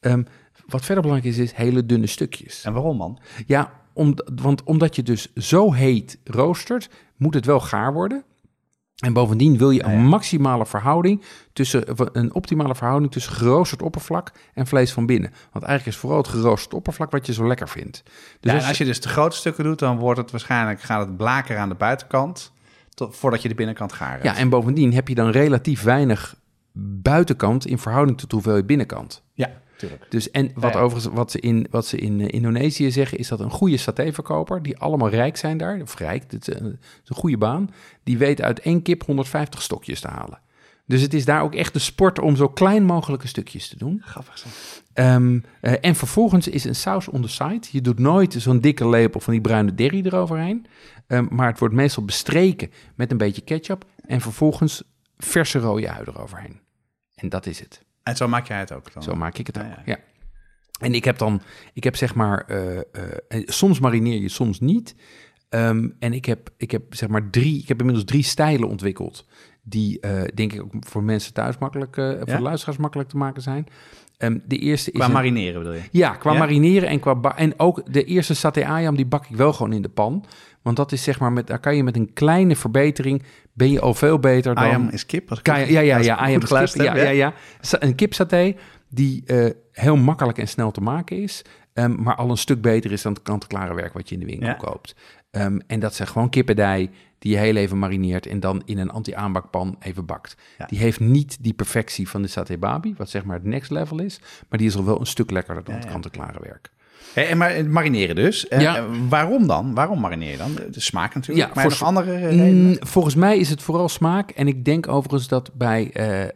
[SPEAKER 1] Ehm, wat verder belangrijk is, is hele dunne stukjes.
[SPEAKER 2] En waarom man?
[SPEAKER 1] Ja, om, want omdat je dus zo heet roostert, moet het wel gaar worden. En bovendien wil je
[SPEAKER 2] Ah,
[SPEAKER 1] een
[SPEAKER 2] ja.
[SPEAKER 1] maximale verhouding tussen een optimale verhouding tussen geroosterd oppervlak en vlees van binnen. Want eigenlijk is vooral het geroosterd oppervlak wat je zo lekker vindt. Dus
[SPEAKER 2] ja,
[SPEAKER 1] als-
[SPEAKER 2] en als je dus te grote stukken doet, dan wordt het waarschijnlijk, gaat het blaker aan de buitenkant, tot, voordat je de binnenkant gaar hebt.
[SPEAKER 1] ja, en bovendien heb je dan relatief weinig buitenkant in verhouding tot hoeveel je binnenkant.
[SPEAKER 2] ja, tuurlijk.
[SPEAKER 1] Dus en wat
[SPEAKER 2] Ja, ja.
[SPEAKER 1] overigens, wat ze in, wat ze in eh, Indonesië zeggen, is dat een goede satéverkoper, die allemaal rijk zijn daar, of rijk, dit is, een- het is een goede baan, die weet uit één kip 150 stokjes te halen. Dus het is daar ook echt de sport om zo klein mogelijke stukjes te doen.
[SPEAKER 2] Grappig zo.
[SPEAKER 1] Ehm, eh, en vervolgens is een saus on the side. Je doet nooit zo'n dikke lepel van die bruine derry eroverheen. Ehm, maar het wordt meestal bestreken met een beetje ketchup. En vervolgens verse rode ui eroverheen. En dat is het.
[SPEAKER 2] En zo maak jij het ook dan?
[SPEAKER 1] Zo maak ik het ook.
[SPEAKER 2] Ja.
[SPEAKER 1] En ik heb dan, ik heb zeg maar, eh, eh, soms marineer je, soms niet. Ehm, en ik heb, ik heb zeg maar drie, ik heb inmiddels drie stijlen ontwikkeld. Die eh, denk ik ook voor mensen thuis makkelijk, voor
[SPEAKER 2] Ja?
[SPEAKER 1] de luisteraars makkelijk te maken zijn. Ehm, de eerste is
[SPEAKER 2] Qua
[SPEAKER 1] een-
[SPEAKER 2] marineren bedoel je?
[SPEAKER 1] ja, qua
[SPEAKER 2] Ja?
[SPEAKER 1] marineren en qua ba- en ook de eerste saté ayam die bak ik wel gewoon in de pan, want dat is zeg maar met daar kan je met een kleine verbetering ben je al veel beter dan
[SPEAKER 2] Ayam is kip? Als ik
[SPEAKER 1] Ka-
[SPEAKER 2] goed-
[SPEAKER 1] ja, ja, ja, ayam is kip. Ja, ja, ja. Een kipsaté die eh, heel makkelijk en snel te maken is. ehm, maar al een stuk beter is dan het kant-en-klare werk wat je in de winkel
[SPEAKER 2] Ja.
[SPEAKER 1] koopt. Ehm, en dat zijn gewoon kippendij die je heel even marineert en dan in een anti-aanbakpan even bakt.
[SPEAKER 2] Ja.
[SPEAKER 1] Die heeft niet die perfectie van de satay babi, wat zeg maar het next level is, maar die is al wel een stuk lekkerder dan
[SPEAKER 2] Ja,
[SPEAKER 1] het kant-en-klare werk.
[SPEAKER 2] Hey, en maar het marineren dus. Eh,
[SPEAKER 1] Ja.
[SPEAKER 2] eh, waarom dan? Waarom marineer je dan? De smaak natuurlijk.
[SPEAKER 1] Ja,
[SPEAKER 2] maar
[SPEAKER 1] voor
[SPEAKER 2] nog andere redenen?
[SPEAKER 1] Mm, volgens mij is het vooral smaak. En ik denk overigens dat bij, eh, eh,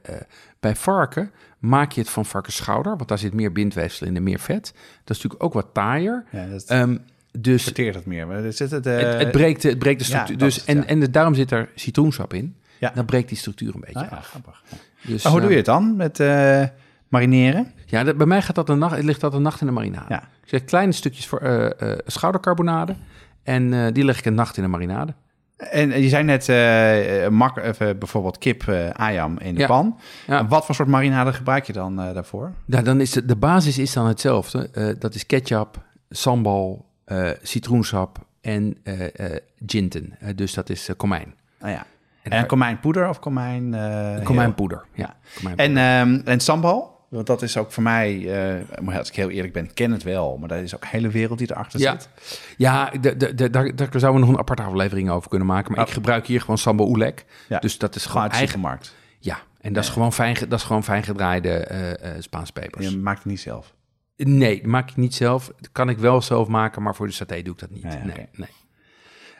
[SPEAKER 1] bij varken maak je het van varkensschouder. Want daar zit meer bindweefsel in en meer vet. Dat is natuurlijk ook wat taaier.
[SPEAKER 2] Ja, dat
[SPEAKER 1] Ehm, dus
[SPEAKER 2] verteert het meer. Er zit het, eh,
[SPEAKER 1] het, het, breekt, de- het breekt de
[SPEAKER 2] ja,
[SPEAKER 1] structuur. dus,
[SPEAKER 2] is het,
[SPEAKER 1] en,
[SPEAKER 2] ja.
[SPEAKER 1] en de- daarom zit er citroensap in.
[SPEAKER 2] Ja.
[SPEAKER 1] Dan breekt die structuur een beetje
[SPEAKER 2] Ah, ja,
[SPEAKER 1] af.
[SPEAKER 2] grappig.
[SPEAKER 1] Dus,
[SPEAKER 2] Maar hoe doe je
[SPEAKER 1] eh,
[SPEAKER 2] het dan met eh, marineren?
[SPEAKER 1] Ja, dat- bij mij gaat dat een nacht, ligt dat een nacht in de marinade.
[SPEAKER 2] Ja.
[SPEAKER 1] Ik zeg kleine stukjes voor eh, eh, schoudercarbonade. En eh, die leg ik een nacht in de marinade.
[SPEAKER 2] En eh, je zei net eh, eh, mak, even bijvoorbeeld kip eh ayam in de
[SPEAKER 1] Ja.
[SPEAKER 2] pan.
[SPEAKER 1] Ja.
[SPEAKER 2] Wat voor soort marinade gebruik je dan eh, daarvoor?
[SPEAKER 1] Ja, dan is de, de basis is dan hetzelfde. Eh, dat is ketchup, sambal, eh, citroensap en eh eh ginten. Dus dat is komijn.
[SPEAKER 2] Nou ja.
[SPEAKER 1] En,
[SPEAKER 2] En komijnpoeder of komijn? eh, heel?
[SPEAKER 1] komijnpoeder. Ja, komijnpoeder.
[SPEAKER 2] En, ehm, en sambal? Want dat is ook voor mij, eh, maar als ik heel eerlijk ben, ik ken het wel. Maar dat is ook een hele wereld die erachter
[SPEAKER 1] ja,
[SPEAKER 2] zit.
[SPEAKER 1] ja de, de, de, daar, daar zouden we nog een aparte aflevering over kunnen maken. Maar
[SPEAKER 2] Oh.
[SPEAKER 1] ik gebruik hier gewoon sambal oelek.
[SPEAKER 2] Ja.
[SPEAKER 1] Dus dat is
[SPEAKER 2] Gewoon de
[SPEAKER 1] eigen...
[SPEAKER 2] supermarkt.
[SPEAKER 1] Ja, en dat is gewoon fijn, dat is gewoon fijn gedraaide eh eh Spaanse pepers.
[SPEAKER 2] Je maakt het niet zelf.
[SPEAKER 1] Nee, dat maak ik niet zelf. Dat kan ik wel zelf maken, maar voor de saté doe ik dat niet. Nee, nee.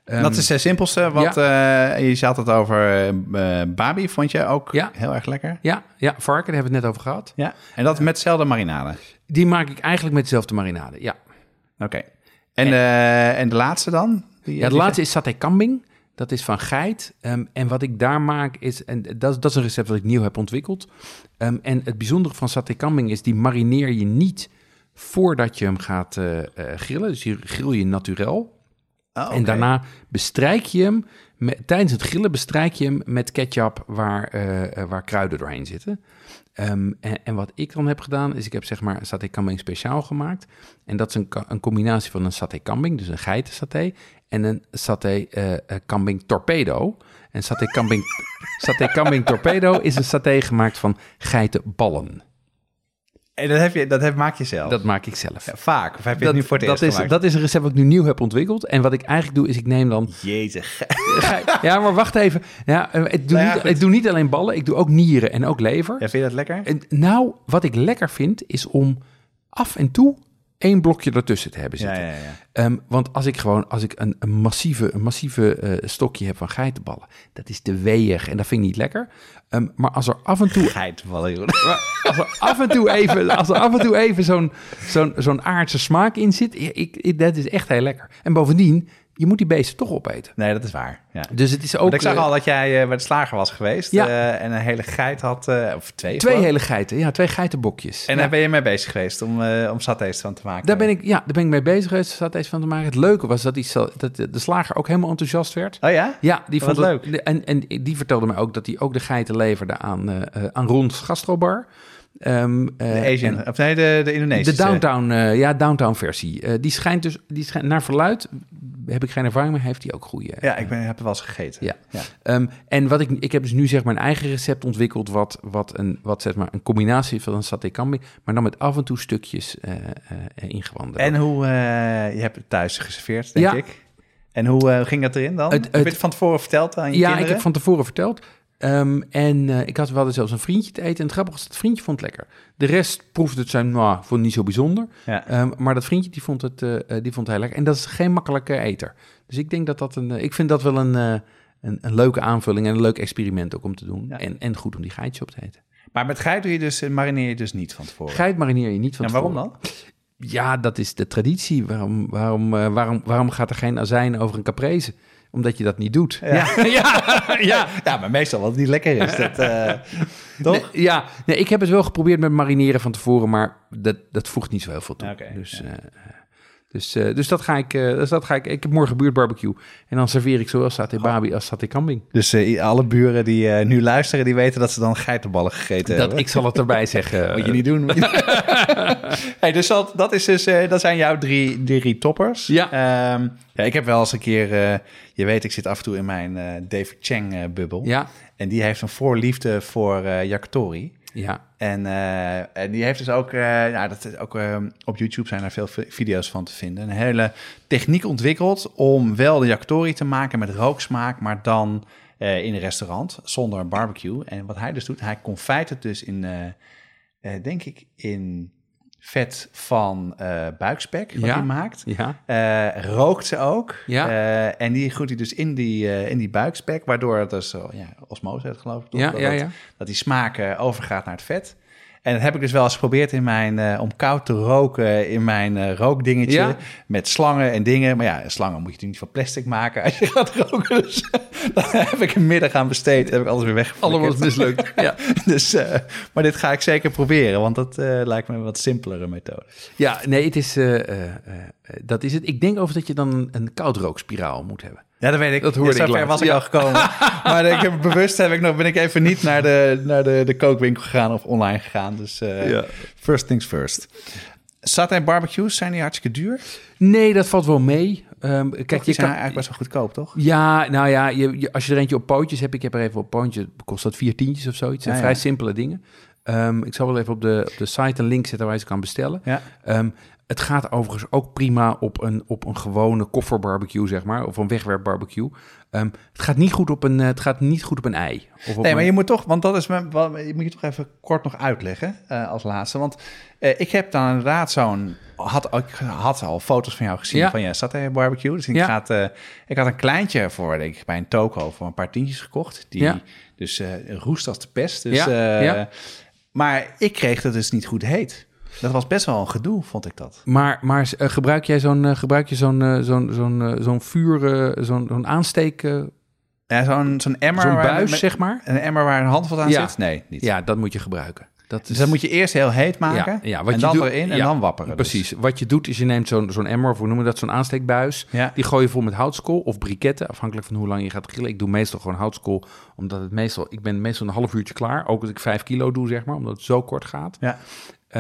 [SPEAKER 2] dat
[SPEAKER 1] Ehm,
[SPEAKER 2] is het simpelste. Wat, eh, je had het over eh babi, vond je ook
[SPEAKER 1] Ja.
[SPEAKER 2] heel erg lekker?
[SPEAKER 1] Ja, ja, varken, daar hebben we het net over gehad.
[SPEAKER 2] Ja. En dat met dezelfde marinade.
[SPEAKER 1] Die maak ik eigenlijk met dezelfde marinade, ja.
[SPEAKER 2] Oké. En, eh, en de laatste dan? Die-
[SPEAKER 1] Ja, de laatste is saté kambing. Dat is van geit. Ehm, en wat ik daar maak is, en dat, dat is een recept wat ik nieuw heb ontwikkeld. Ehm, en het bijzondere van saté kambing is, die marineer je niet voordat je hem gaat eh, eh, grillen. Dus je grill je naturel.
[SPEAKER 2] Oh, oké.
[SPEAKER 1] En daarna bestrijk je hem, met, tijdens het grillen bestrijk je hem met ketchup waar, eh, waar kruiden doorheen zitten. Ehm, en, en wat ik dan heb gedaan, is ik heb zeg maar een saté kambing speciaal gemaakt. En dat is een, een combinatie van een saté kambing, dus een geitensaté, en een saté eh, kambing torpedo. En saté kambing, saté kambing torpedo is een saté gemaakt van geitenballen.
[SPEAKER 2] En dat, heb je, dat heb, maak je zelf?
[SPEAKER 1] Dat maak ik zelf.
[SPEAKER 2] Ja, vaak? Of heb je het nu voor het
[SPEAKER 1] dat,
[SPEAKER 2] eerst
[SPEAKER 1] is,
[SPEAKER 2] gemaakt?
[SPEAKER 1] dat is een recept wat ik nu nieuw heb ontwikkeld. En wat ik eigenlijk doe, is ik neem dan
[SPEAKER 2] Jezus.
[SPEAKER 1] Ja, maar wacht even. Ja, eh, ik, doe
[SPEAKER 2] Nou ja,
[SPEAKER 1] niet, ik doe niet alleen ballen, ik doe ook nieren en ook lever.
[SPEAKER 2] Ja, vind je dat lekker?
[SPEAKER 1] En nou, wat ik lekker vind, is om af en toe één blokje ertussen te hebben zitten.
[SPEAKER 2] ja, ja.
[SPEAKER 1] Ehm, want als ik gewoon als ik een, een massieve, een massieve eh, stokje heb van geitenballen, dat is te weeg en dat vind ik niet lekker. Ehm, maar als er af en toe
[SPEAKER 2] joh.
[SPEAKER 1] maar als er af en toe even, als er af en toe even zo'n zo'n zo'n aardse smaak in zit, ik- dat is echt heel lekker. En bovendien, je moet die beesten toch opeten.
[SPEAKER 2] Nee, dat is waar. Ja.
[SPEAKER 1] Dus het is ook
[SPEAKER 2] Want ik zag
[SPEAKER 1] eh,
[SPEAKER 2] al dat jij eh, bij de slager was geweest
[SPEAKER 1] Ja.
[SPEAKER 2] eh, en een hele geit had, of twee.
[SPEAKER 1] twee hele geiten, ja, twee geitenbokjes.
[SPEAKER 2] En
[SPEAKER 1] ja.
[SPEAKER 2] daar ben je mee bezig geweest om, om satés van te maken.
[SPEAKER 1] Daar ben ik, ja, daar ben ik mee bezig geweest, zat eens van te maken. Het leuke was dat, die, zo- dat de, slager ook helemaal enthousiast werd.
[SPEAKER 2] Oh ja?
[SPEAKER 1] Ja, die vond het
[SPEAKER 2] leuk.
[SPEAKER 1] En, en die vertelde mij ook dat hij ook de geiten leverde aan, aan Rons Gastrobar. Eh,
[SPEAKER 2] De Asian,
[SPEAKER 1] en
[SPEAKER 2] of nee, de, de
[SPEAKER 1] de
[SPEAKER 2] Indonesische.
[SPEAKER 1] downtown, eh, ja, downtown versie. Eh, die schijnt dus, die schijnt, naar verluid, heb ik geen ervaring mee, heeft hij ook goede.
[SPEAKER 2] Ja, ik ben, heb het wel eens gegeten.
[SPEAKER 1] Ja.
[SPEAKER 2] ja.
[SPEAKER 1] Ehm, en wat ik, ik heb dus nu zeg maar een eigen recept ontwikkeld, wat, wat, een, wat zeg maar een combinatie van een saté kambing, maar dan met af en toe stukjes eh eh ingewanden.
[SPEAKER 2] En hoe, eh, je hebt het thuis geserveerd, denk
[SPEAKER 1] Ja.
[SPEAKER 2] ik. En hoe eh, ging dat erin dan?
[SPEAKER 1] Het-
[SPEAKER 2] heb je
[SPEAKER 1] het-
[SPEAKER 2] het van tevoren verteld aan je
[SPEAKER 1] ja,
[SPEAKER 2] kinderen?
[SPEAKER 1] ik heb van tevoren verteld. Ehm, en eh, ik had wel zelfs een vriendje te eten. En het grappige was, dat vriendje vond het lekker. De rest proefde het zijn, nou, vond het niet zo bijzonder.
[SPEAKER 2] Ja.
[SPEAKER 1] Ehm, maar dat vriendje, die vond, het, eh, die vond het heel lekker. En dat is geen makkelijke eter. Dus ik denk dat dat een, ik vind dat wel een, een, een leuke aanvulling en een leuk experiment ook om te doen.
[SPEAKER 2] Ja.
[SPEAKER 1] En, en goed om die geitjes op te eten.
[SPEAKER 2] Maar met geit doe je dus, marineer je dus niet van tevoren.
[SPEAKER 1] Geit marineer je niet van
[SPEAKER 2] en waarom
[SPEAKER 1] tevoren.
[SPEAKER 2] dan?
[SPEAKER 1] Ja, dat is de traditie. Waarom, waarom, waarom, waarom gaat er geen azijn over een caprese? Omdat je dat niet doet.
[SPEAKER 2] Ja.
[SPEAKER 1] ja, ja.
[SPEAKER 2] Ja, maar meestal wat niet lekker is. Dat, eh, toch?
[SPEAKER 1] Nee, ja, nee, ik heb het wel geprobeerd met marineren van tevoren, maar dat, dat voegt niet zo heel veel toe. Dus, eh, dus, eh, dus dat ga ik, eh, dus dat ga ik. Ik heb morgen buurtbarbecue en dan serveer ik zowel saté babi als saté kambing.
[SPEAKER 2] Dus eh, alle buren die nu luisteren, die weten dat ze dan geitenballen gegeten
[SPEAKER 1] Dat,
[SPEAKER 2] hebben.
[SPEAKER 1] ik zal het erbij zeggen.
[SPEAKER 2] Moet je niet doen. hey, dus dat, dat, is dus, dat zijn jouw drie, drie toppers.
[SPEAKER 1] Ja.
[SPEAKER 2] Ehm, ja. Ik heb wel eens een keer... je weet, ik zit af en toe in mijn David Chang-bubbel.
[SPEAKER 1] Ja,
[SPEAKER 2] En die heeft een voorliefde voor yakitori.
[SPEAKER 1] Ja,
[SPEAKER 2] En, eh, en die heeft dus ook, eh, ja, dat is ook eh, op YouTube zijn er veel vi- video's van te vinden. Een hele techniek ontwikkeld om wel de yakitori te maken met rooksmaak, maar dan eh, in een restaurant zonder barbecue. En wat hij dus doet, hij confijt het dus in, denk ik, in vet van eh, buikspek wat
[SPEAKER 1] Ja.
[SPEAKER 2] hij maakt.
[SPEAKER 1] ja.
[SPEAKER 2] Eh, rookt ze ook.
[SPEAKER 1] Ja.
[SPEAKER 2] Eh, en die groeit hij dus in die, in die buikspek, waardoor het dus zo, ja, osmose heet, geloof ik. toch?
[SPEAKER 1] Ja,
[SPEAKER 2] dat,
[SPEAKER 1] ja,
[SPEAKER 2] het-
[SPEAKER 1] ja.
[SPEAKER 2] dat die smaak overgaat naar het vet. En dat heb ik dus wel eens geprobeerd in mijn, eh, om koud te roken in mijn eh, rookdingetje.
[SPEAKER 1] Ja.
[SPEAKER 2] Met slangen en dingen. Maar ja, slangen moet je natuurlijk niet van plastic maken als je gaat roken. Dus daar heb ik een middag aan besteed. Heb ik alles weer weg.
[SPEAKER 1] Allemaal mislukt. Ja.
[SPEAKER 2] dus, eh, maar dit ga ik zeker proberen, want dat eh, lijkt me een wat simpelere methode.
[SPEAKER 1] ja, nee, het is, eh, eh, eh, dat is het. Ik denk over dat je dan een koudrookspiraal moet hebben.
[SPEAKER 2] Ja, dat weet ik.
[SPEAKER 1] Dat hoorde ik
[SPEAKER 2] Zover
[SPEAKER 1] laatst.
[SPEAKER 2] was ik
[SPEAKER 1] Ja.
[SPEAKER 2] al gekomen. maar ik heb, bewust heb ik nog, ben ik even niet naar de, naar de, de kookwinkel gegaan of online gegaan. Dus eh,
[SPEAKER 1] Ja.
[SPEAKER 2] first things first. Satay barbecues, zijn die hartstikke duur?
[SPEAKER 1] Nee, dat valt wel mee. Ehm,
[SPEAKER 2] Kijk, die
[SPEAKER 1] je
[SPEAKER 2] zijn
[SPEAKER 1] kan,
[SPEAKER 2] eigenlijk best wel goedkoop, toch?
[SPEAKER 1] Ja, nou ja, je, je- als je er eentje op pootjes hebt, ik heb er even op pootje, kost dat vier tientjes of zoiets. Zijn
[SPEAKER 2] Ja,
[SPEAKER 1] vrij
[SPEAKER 2] ja.
[SPEAKER 1] simpele dingen. Ehm, ik zal wel even op de, op de site een link zetten waar je ze kan bestellen.
[SPEAKER 2] Ja.
[SPEAKER 1] Ehm, het gaat overigens ook prima op een, op een gewone kofferbarbecue, zeg maar, of een wegwerpbarbecue. Ehm, het, gaat niet goed op een, eh, het gaat niet goed op een ei. Of op
[SPEAKER 2] Nee, maar
[SPEAKER 1] een-
[SPEAKER 2] je moet toch, want dat is wel, je moet je toch even kort nog uitleggen eh, als laatste. Want eh, ik heb dan inderdaad zo'n, had, ik had al foto's van jou gezien
[SPEAKER 1] Ja.
[SPEAKER 2] van je barbecue. Dus ik,
[SPEAKER 1] Ja.
[SPEAKER 2] gaat, ik had een kleintje voor, denk ik, bij een toko voor een paar tientjes gekocht. Die
[SPEAKER 1] Ja.
[SPEAKER 2] dus roest als de pest. Dus. Maar ik kreeg dat dus niet goed heet. Dat was best wel een gedoe, vond ik dat.
[SPEAKER 1] Maar, maar eh, gebruik jij zo'n, eh, gebruik je zo'n, eh, zo'n, zo'n, zo'n vuur, zo'n, zo'n aansteek, eh,
[SPEAKER 2] Ja, zo'n zo'n emmer.
[SPEAKER 1] zo'n buis,
[SPEAKER 2] met-
[SPEAKER 1] zeg maar?
[SPEAKER 2] Een emmer waar een handvat aan
[SPEAKER 1] Ja.
[SPEAKER 2] zit? Nee, niet.
[SPEAKER 1] Ja, dat moet je gebruiken. Dat is,
[SPEAKER 2] Dus dat moet je eerst heel heet maken.
[SPEAKER 1] Ja, ja, wat
[SPEAKER 2] en
[SPEAKER 1] je
[SPEAKER 2] dan
[SPEAKER 1] doet-
[SPEAKER 2] erin en
[SPEAKER 1] ja,
[SPEAKER 2] dan wapperen. dus.
[SPEAKER 1] Precies. Wat je doet is je neemt zo'n zo'n emmer, of hoe noemen we dat, zo'n aansteekbuis.
[SPEAKER 2] Ja.
[SPEAKER 1] Die gooi je vol met houtskool of briketten, afhankelijk van hoe lang je gaat grillen. Ik doe meestal gewoon houtskool, omdat het meestal, ik ben meestal een half uurtje klaar. Ook als ik vijf kilo doe, zeg maar, omdat het zo kort gaat.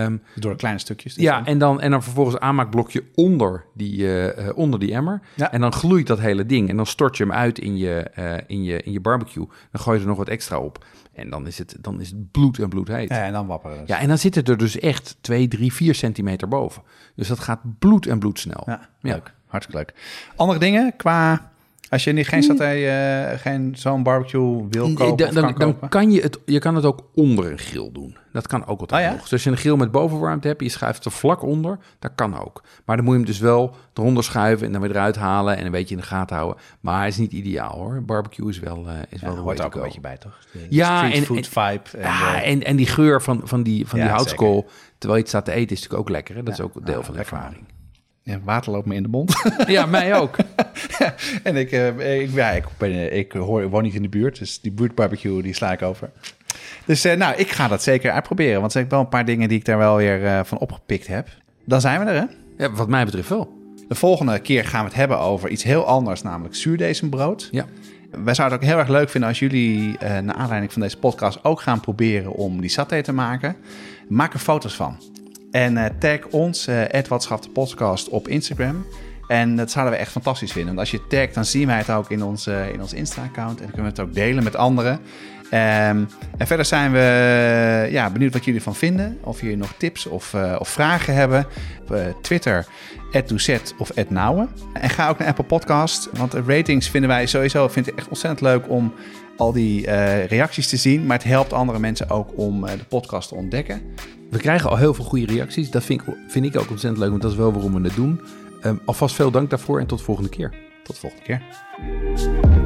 [SPEAKER 1] Ehm,
[SPEAKER 2] Door kleine stukjes. dus
[SPEAKER 1] ja,
[SPEAKER 2] dan.
[SPEAKER 1] en dan, en dan vervolgens aanmaakblokje onder die, eh, eh, onder die emmer.
[SPEAKER 2] Ja.
[SPEAKER 1] En dan gloeit dat hele ding. En dan stort je hem uit in je, eh, in je, in je barbecue. Dan gooi je er nog wat extra op. En dan is het, dan is het bloed en bloed heet.
[SPEAKER 2] Ja, en dan wapperen. dus.
[SPEAKER 1] Ja, en dan zit het er dus echt 2, 3, 4 centimeter boven. Dus dat gaat bloed en bloed snel.
[SPEAKER 2] Ja,
[SPEAKER 1] Ja.
[SPEAKER 2] leuk. Hartstikke leuk. Andere dingen qua... Als je niet geen saté, eh, geen zo'n barbecue wil
[SPEAKER 1] Nee,
[SPEAKER 2] kopen
[SPEAKER 1] dan,
[SPEAKER 2] of
[SPEAKER 1] dan,
[SPEAKER 2] kan
[SPEAKER 1] dan
[SPEAKER 2] kopen?
[SPEAKER 1] kan je het, je kan het ook onder een grill doen. Dat kan ook altijd
[SPEAKER 2] Oh ja?
[SPEAKER 1] nog. Dus als je een grill met bovenwarmte hebt, je schuift er vlak onder, dat kan ook. Maar dan moet je hem dus wel eronder schuiven en dan weer eruit halen en een beetje in de gaten houden. Maar het is niet ideaal hoor. Barbecue is wel, eh is
[SPEAKER 2] Ja,
[SPEAKER 1] wel
[SPEAKER 2] hoort ook een beetje bij, toch? De
[SPEAKER 1] Ja,
[SPEAKER 2] street
[SPEAKER 1] en-
[SPEAKER 2] food
[SPEAKER 1] en-
[SPEAKER 2] vibe. En,
[SPEAKER 1] Ja, en, en die geur van, van die, van die houtskool, terwijl je het staat te eten, is natuurlijk ook lekker. Hè? Dat is ook deel
[SPEAKER 2] Ja,
[SPEAKER 1] van de ervaring.
[SPEAKER 2] Ja, water loopt me in de mond.
[SPEAKER 1] Ja, mij ook.
[SPEAKER 2] en ik, eh, ik, ja, ik, ben, ik, hoor, ik woon niet in de buurt, dus die buurtbarbecue die sla ik over. Dus eh, nou, ik ga dat zeker uitproberen, want er zijn wel een paar dingen die ik daar wel weer eh, van opgepikt heb. Dan zijn we er, hè?
[SPEAKER 1] Ja, wat mij betreft wel.
[SPEAKER 2] De volgende keer gaan we het hebben over iets heel anders, namelijk zuurdezenbrood.
[SPEAKER 1] Ja.
[SPEAKER 2] Wij zouden het ook heel erg leuk vinden als jullie, eh naar aanleiding van deze podcast, ook gaan proberen om die saté te maken. Maak er foto's van. En eh, tag ons, de podcast, op Instagram. En dat zouden we echt fantastisch vinden. Want als je tagt, dan zien wij het ook in ons, eh, in ons Insta-account. En kunnen we het ook delen met anderen. Ehm, en verder zijn we ja, benieuwd wat jullie van vinden. Of jullie nog tips of, of vragen hebben. Op Twitter, @doezet of @nouwen. En ga ook naar Apple Podcast. Want ratings vinden wij sowieso vind ik echt ontzettend leuk om al die eh, reacties te zien. Maar het helpt andere mensen ook om eh, de podcast te ontdekken.
[SPEAKER 1] We krijgen al heel veel goede reacties. Dat vind ik, vind ik ook ontzettend leuk, want dat is wel waarom we het doen. Ehm, alvast veel dank daarvoor en tot de volgende keer.
[SPEAKER 2] Tot de volgende keer.